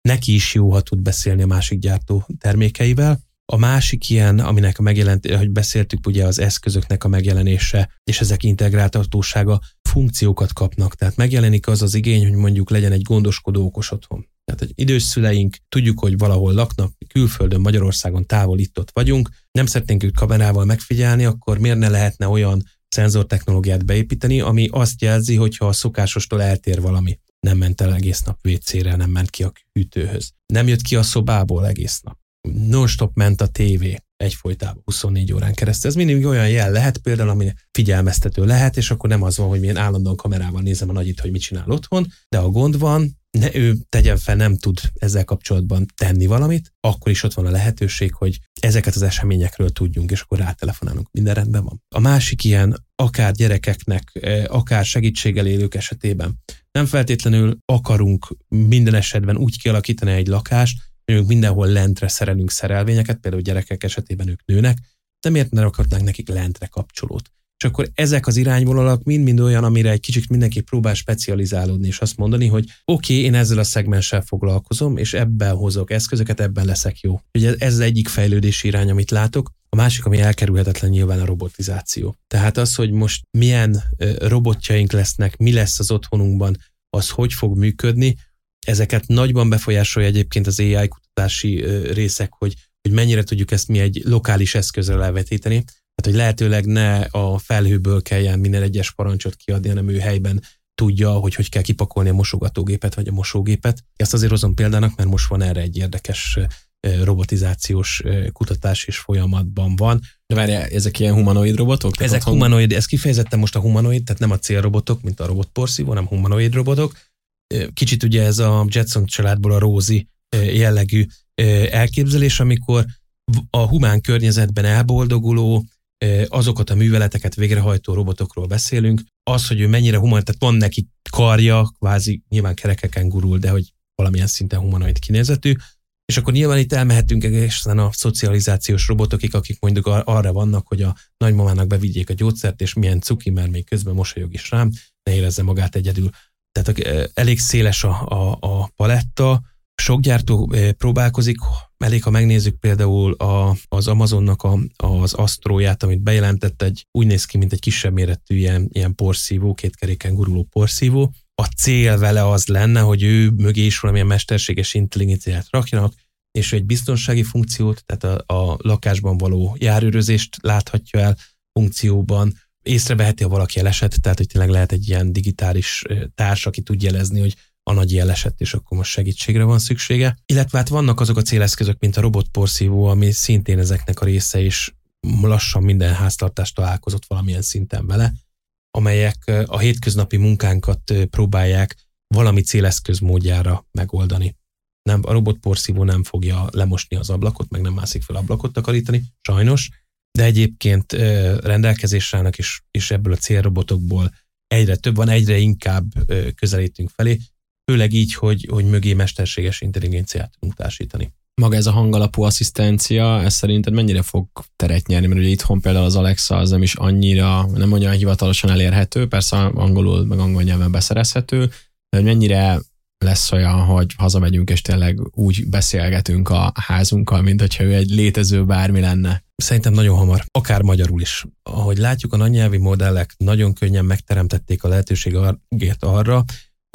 neki is jó, ha tud beszélni a másik gyártó termékeivel. A másik ilyen, aminek a megjelent, hogy beszéltük, ugye az eszközöknek a megjelenése, és ezek integráltatósága, funkciókat kapnak. Tehát megjelenik az az igény, hogy mondjuk legyen egy gondoskodó okos otthon. Tehát, hogy idős szüleink, tudjuk, hogy valahol laknak, külföldön, Magyarországon távol itt-ott vagyunk, nem szeretnénk őt kamerával megfigyelni, akkor miért ne lehetne olyan szenzortechnológiát beépíteni, ami azt jelzi, hogyha a szokásostól eltér valami. Nem ment el egész nap WC-re, nem ment ki a hűtőhöz. Nem jött ki a szobából egész nap. Non-stop ment a tévé egyfolytában 24 órán keresztül. Ez mindig olyan jel lehet például, ami figyelmeztető lehet, és akkor nem az van, hogy milyen állandóan kamerával nézem a nagyit, hogy mit csinál otthon, de a gond van, ne ő tegyen fel, nem tud ezzel kapcsolatban tenni valamit, akkor is ott van a lehetőség, hogy ezeket az eseményekről tudjunk, és akkor rátelefonálunk. Minden rendben van. A másik ilyen, akár gyerekeknek, eh, akár segítséggel élők esetében, nem feltétlenül akarunk minden esetben úgy kialakítani egy lakást, ők mindenhol lentre szerelünk szerelvényeket, például gyerekek esetében ők nőnek, de miért ne rakhatnánk nekik lentre kapcsolót? És akkor ezek az irányvonalak mind-mind olyan, amire egy kicsit mindenki próbál specializálódni, és azt mondani, hogy oké, okay, én ezzel a szegmenssel foglalkozom, és ebben hozok eszközöket, ebben leszek jó. Ugye ez az egyik fejlődési irány, amit látok. A másik, ami elkerülhetetlen nyilván a robotizáció. Tehát az, hogy most milyen robotjaink lesznek, mi lesz az otthonunkban, az hogy fog működni, ezeket nagyban befolyásolja egyébként az AI kutatási részek, hogy, hogy mennyire tudjuk ezt mi egy lokális eszközre levetíteni. Hát, hogy lehetőleg ne a felhőből kelljen minden egyes parancsot kiadni, hanem ő helyben tudja, hogy hogy kell kipakolni a mosogatógépet vagy a mosógépet. Ezt azért hozom példának, mert most van erre egy érdekes robotizációs kutatás és folyamatban van. De várjál, ezek ilyen humanoid robotok? Ezek otthon... humanoid, ez kifejezetten most a humanoid, tehát nem a célrobotok, mint a robotporszívó, hanem humanoid robotok. Kicsit ugye ez a Jetson családból a Rózi jellegű elképzelés, amikor a humán környezetben elboldoguló, azokat a műveleteket végrehajtó robotokról beszélünk, az, hogy ő mennyire humanoid, tehát van neki karja, kvázi nyilván kerekeken gurul, de hogy valamilyen szinten humanoid kinézetű, és akkor nyilván itt elmehetünk egészen a szocializációs robotokig, akik mondjuk arra vannak, hogy a nagymamának bevigyék a gyógyszert, és milyen cuki, mert még közben mosolyog is rám, ne érezze magát egyedül. Tehát elég széles a, a, a paletta, sok gyártó próbálkozik, elég ha megnézzük például a, az Amazonnak a, az Astróját, amit bejelentett, egy, úgy néz ki, mint egy kisebb méretű ilyen, ilyen porszívó, két keréken guruló porszívó. A cél vele az lenne, hogy ő mögé is valamilyen mesterséges intelligenciát rakjanak, és egy biztonsági funkciót, tehát a, a lakásban való járőrözést láthatja el funkcióban, észreveheti, ha valaki elesett, tehát hogy tényleg lehet egy ilyen digitális társ, aki tud jelezni, hogy a nagy jel esett, és akkor most segítségre van szüksége. Illetve hát vannak azok a céleszközök, mint a robotporszívó, ami szintén ezeknek a része is lassan minden háztartás találkozott valamilyen szinten vele, amelyek a hétköznapi munkánkat próbálják valami céleszköz módjára megoldani. Nem, a robotporszívó nem fogja lemosni az ablakot, meg nem mászik fel ablakot takarítani, sajnos, de egyébként rendelkezésre állnak, és, és ebből a célrobotokból egyre több van, egyre inkább közelítünk felé, főleg így, hogy, hogy mögé mesterséges intelligenciát tudunk társítani. Maga ez a hangalapú asszisztencia, ez szerinted mennyire fog teret nyerni? Mert ugye itthon például az Alexa az nem is annyira, nem olyan hivatalosan elérhető, persze angolul, meg angol nyelven beszerezhető, de hogy mennyire lesz olyan, hogy hazamegyünk, és tényleg úgy beszélgetünk a házunkkal, mint hogyha ő egy létező bármi lenne. Szerintem nagyon hamar, akár magyarul is. Ahogy látjuk, a nagynyelvi modellek nagyon könnyen megteremtették a lehetőséget arra,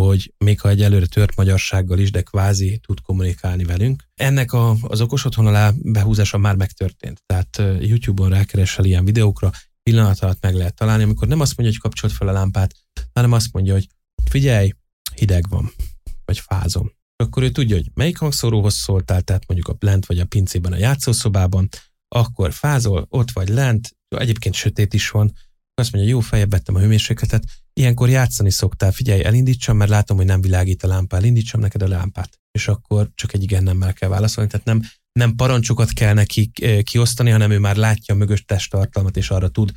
hogy még ha egy előre tört magyarsággal is, de kvázi tud kommunikálni velünk. Ennek a, az okos otthon alá behúzása már megtörtént. Tehát YouTube-on rákeresel ilyen videókra, pillanat alatt meg lehet találni, amikor nem azt mondja, hogy kapcsolt fel a lámpát, hanem azt mondja, hogy figyelj, hideg van, vagy fázom. Akkor ő tudja, hogy melyik hangszóróhoz szóltál, tehát mondjuk a lent vagy a pincében a játszószobában, akkor fázol, ott vagy lent, egyébként sötét is van, azt mondja, jó, fejebb vettem a hőmérsékletet, ilyenkor játszani szoktál, figyelj, elindítsam, mert látom, hogy nem világít a lámpa, elindítsam neked a lámpát. És akkor csak egy igen nemmel kell válaszolni, tehát nem, nem parancsokat kell neki eh, kiosztani, hanem ő már látja a mögös testtartalmat, és arra tud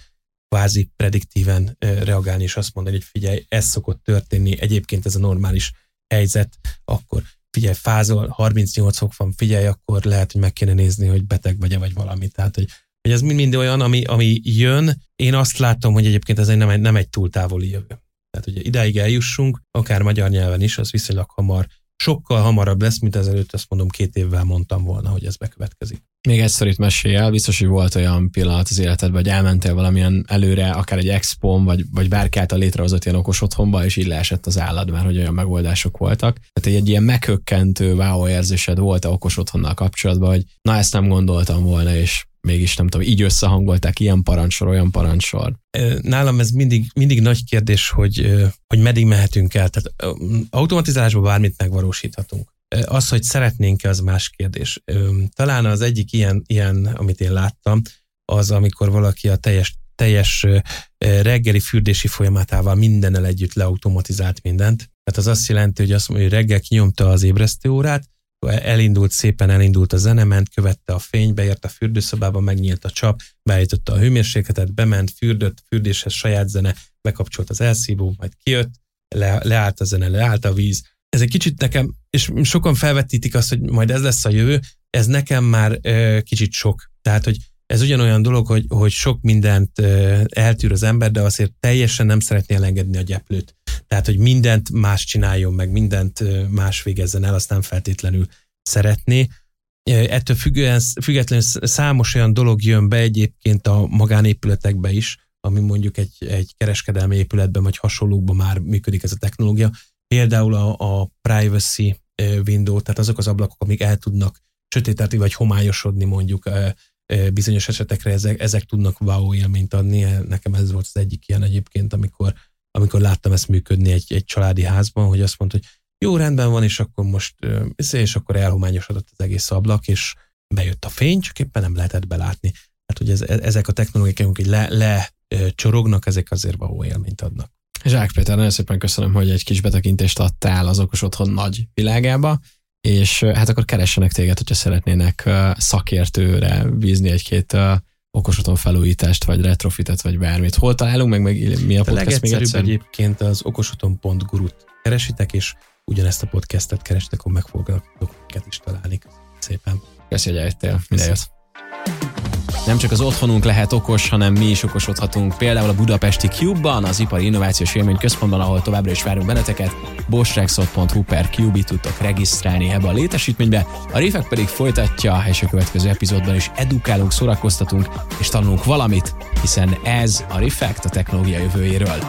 kvázi prediktíven eh, reagálni, és azt mondani, hogy figyelj, ez szokott történni, egyébként ez a normális helyzet, akkor figyelj, fázol, 38 fok van, figyelj, akkor lehet, hogy meg kéne nézni, hogy beteg vagy-e, vagy valami. Tehát, hogy hogy ez mind olyan, ami, ami jön. Én azt látom, hogy egyébként ez egy nem, egy, nem egy túl távoli jövő. Tehát, hogy idáig eljussunk, akár magyar nyelven is, az viszonylag hamar sokkal hamarabb lesz, mint ezelőtt, azt mondom, két évvel mondtam volna, hogy ez bekövetkezik. Még egy szorít mesélj el, biztos, hogy volt olyan pillanat az életedben, hogy elmentél valamilyen előre, akár egy expon, vagy, vagy bárki által létrehozott ilyen okos otthonba, és így leesett az állad, mert hogy olyan megoldások voltak. Tehát egy ilyen meghökkentő wow érzésed volt a okos otthonnal kapcsolatban, hogy na ezt nem gondoltam volna, és mégis nem tudom, így összehangolták ilyen parancsor, olyan parancsor. Nálam ez mindig, mindig nagy kérdés, hogy, hogy meddig mehetünk el. Tehát automatizálásban bármit megvalósíthatunk. Az, hogy szeretnénk-e, az más kérdés. Talán az egyik ilyen, ilyen, amit én láttam, az, amikor valaki a teljes, teljes reggeli fürdési folyamatával mindennel együtt leautomatizált mindent. Tehát az azt jelenti, hogy azt mondja, hogy reggel kinyomta az ébresztőórát, elindult szépen, elindult a zene, ment, követte a fény, beért a fürdőszobába, megnyílt a csap, beállította a hőmérsékletet, bement, fürdött, fürdéshez saját zene, bekapcsolt az elszívó, majd kijött, le, leállt a zene, leállt a víz. Ez egy kicsit nekem, és sokan felvetítik azt, hogy majd ez lesz a jövő, ez nekem már ö, kicsit sok. Tehát, hogy ez ugyanolyan dolog, hogy, hogy sok mindent ö, eltűr az ember, de azért teljesen nem szeretné elengedni a gyeplőt. Tehát, hogy mindent más csináljon, meg mindent más végezzen el, azt nem feltétlenül szeretné. Ettől függően, függetlenül számos olyan dolog jön be egyébként a magánépületekbe is, ami mondjuk egy, egy kereskedelmi épületben vagy hasonlókban már működik ez a technológia. Például a, a privacy window, tehát azok az ablakok, amik el tudnak sötételni vagy homályosodni mondjuk bizonyos esetekre, ezek, ezek tudnak wow élményt adni. Nekem ez volt az egyik ilyen egyébként, amikor amikor láttam ezt működni egy, egy családi házban, hogy azt mondta, hogy jó, rendben van, és akkor most, és akkor elhományosodott az egész ablak, és bejött a fény, csak éppen nem lehetett belátni. Hát, hogy ez, ezek a technológiák, hogy le, le csorognak, ezek azért való élményt adnak. Zsák Péter, nagyon szépen köszönöm, hogy egy kis betekintést adtál az okos otthon nagy világába, és hát akkor keressenek téged, hogyha szeretnének szakértőre bízni egy-két okos otthon felújítást, vagy retrofitet, vagy bármit. Hol találunk meg, meg mi a, a podcast még egyszer? egyébként az okosothon.gurut keresitek, és ugyanezt a podcastet keresitek, akkor meg fogok minket is találni. Szépen. Köszönjük, hogy eljöttél. Minden jót. Nem csak az otthonunk lehet okos, hanem mi is okosodhatunk. Például a Budapesti Cube-ban, az Ipari Innovációs Élmény Központban, ahol továbbra is várunk benneteket. boschrexot.hu per Cube tudtok regisztrálni ebbe a létesítménybe. A Rifek pedig folytatja, és a következő epizódban is edukálunk, szórakoztatunk és tanulunk valamit, hiszen ez a Refekt a technológia jövőjéről.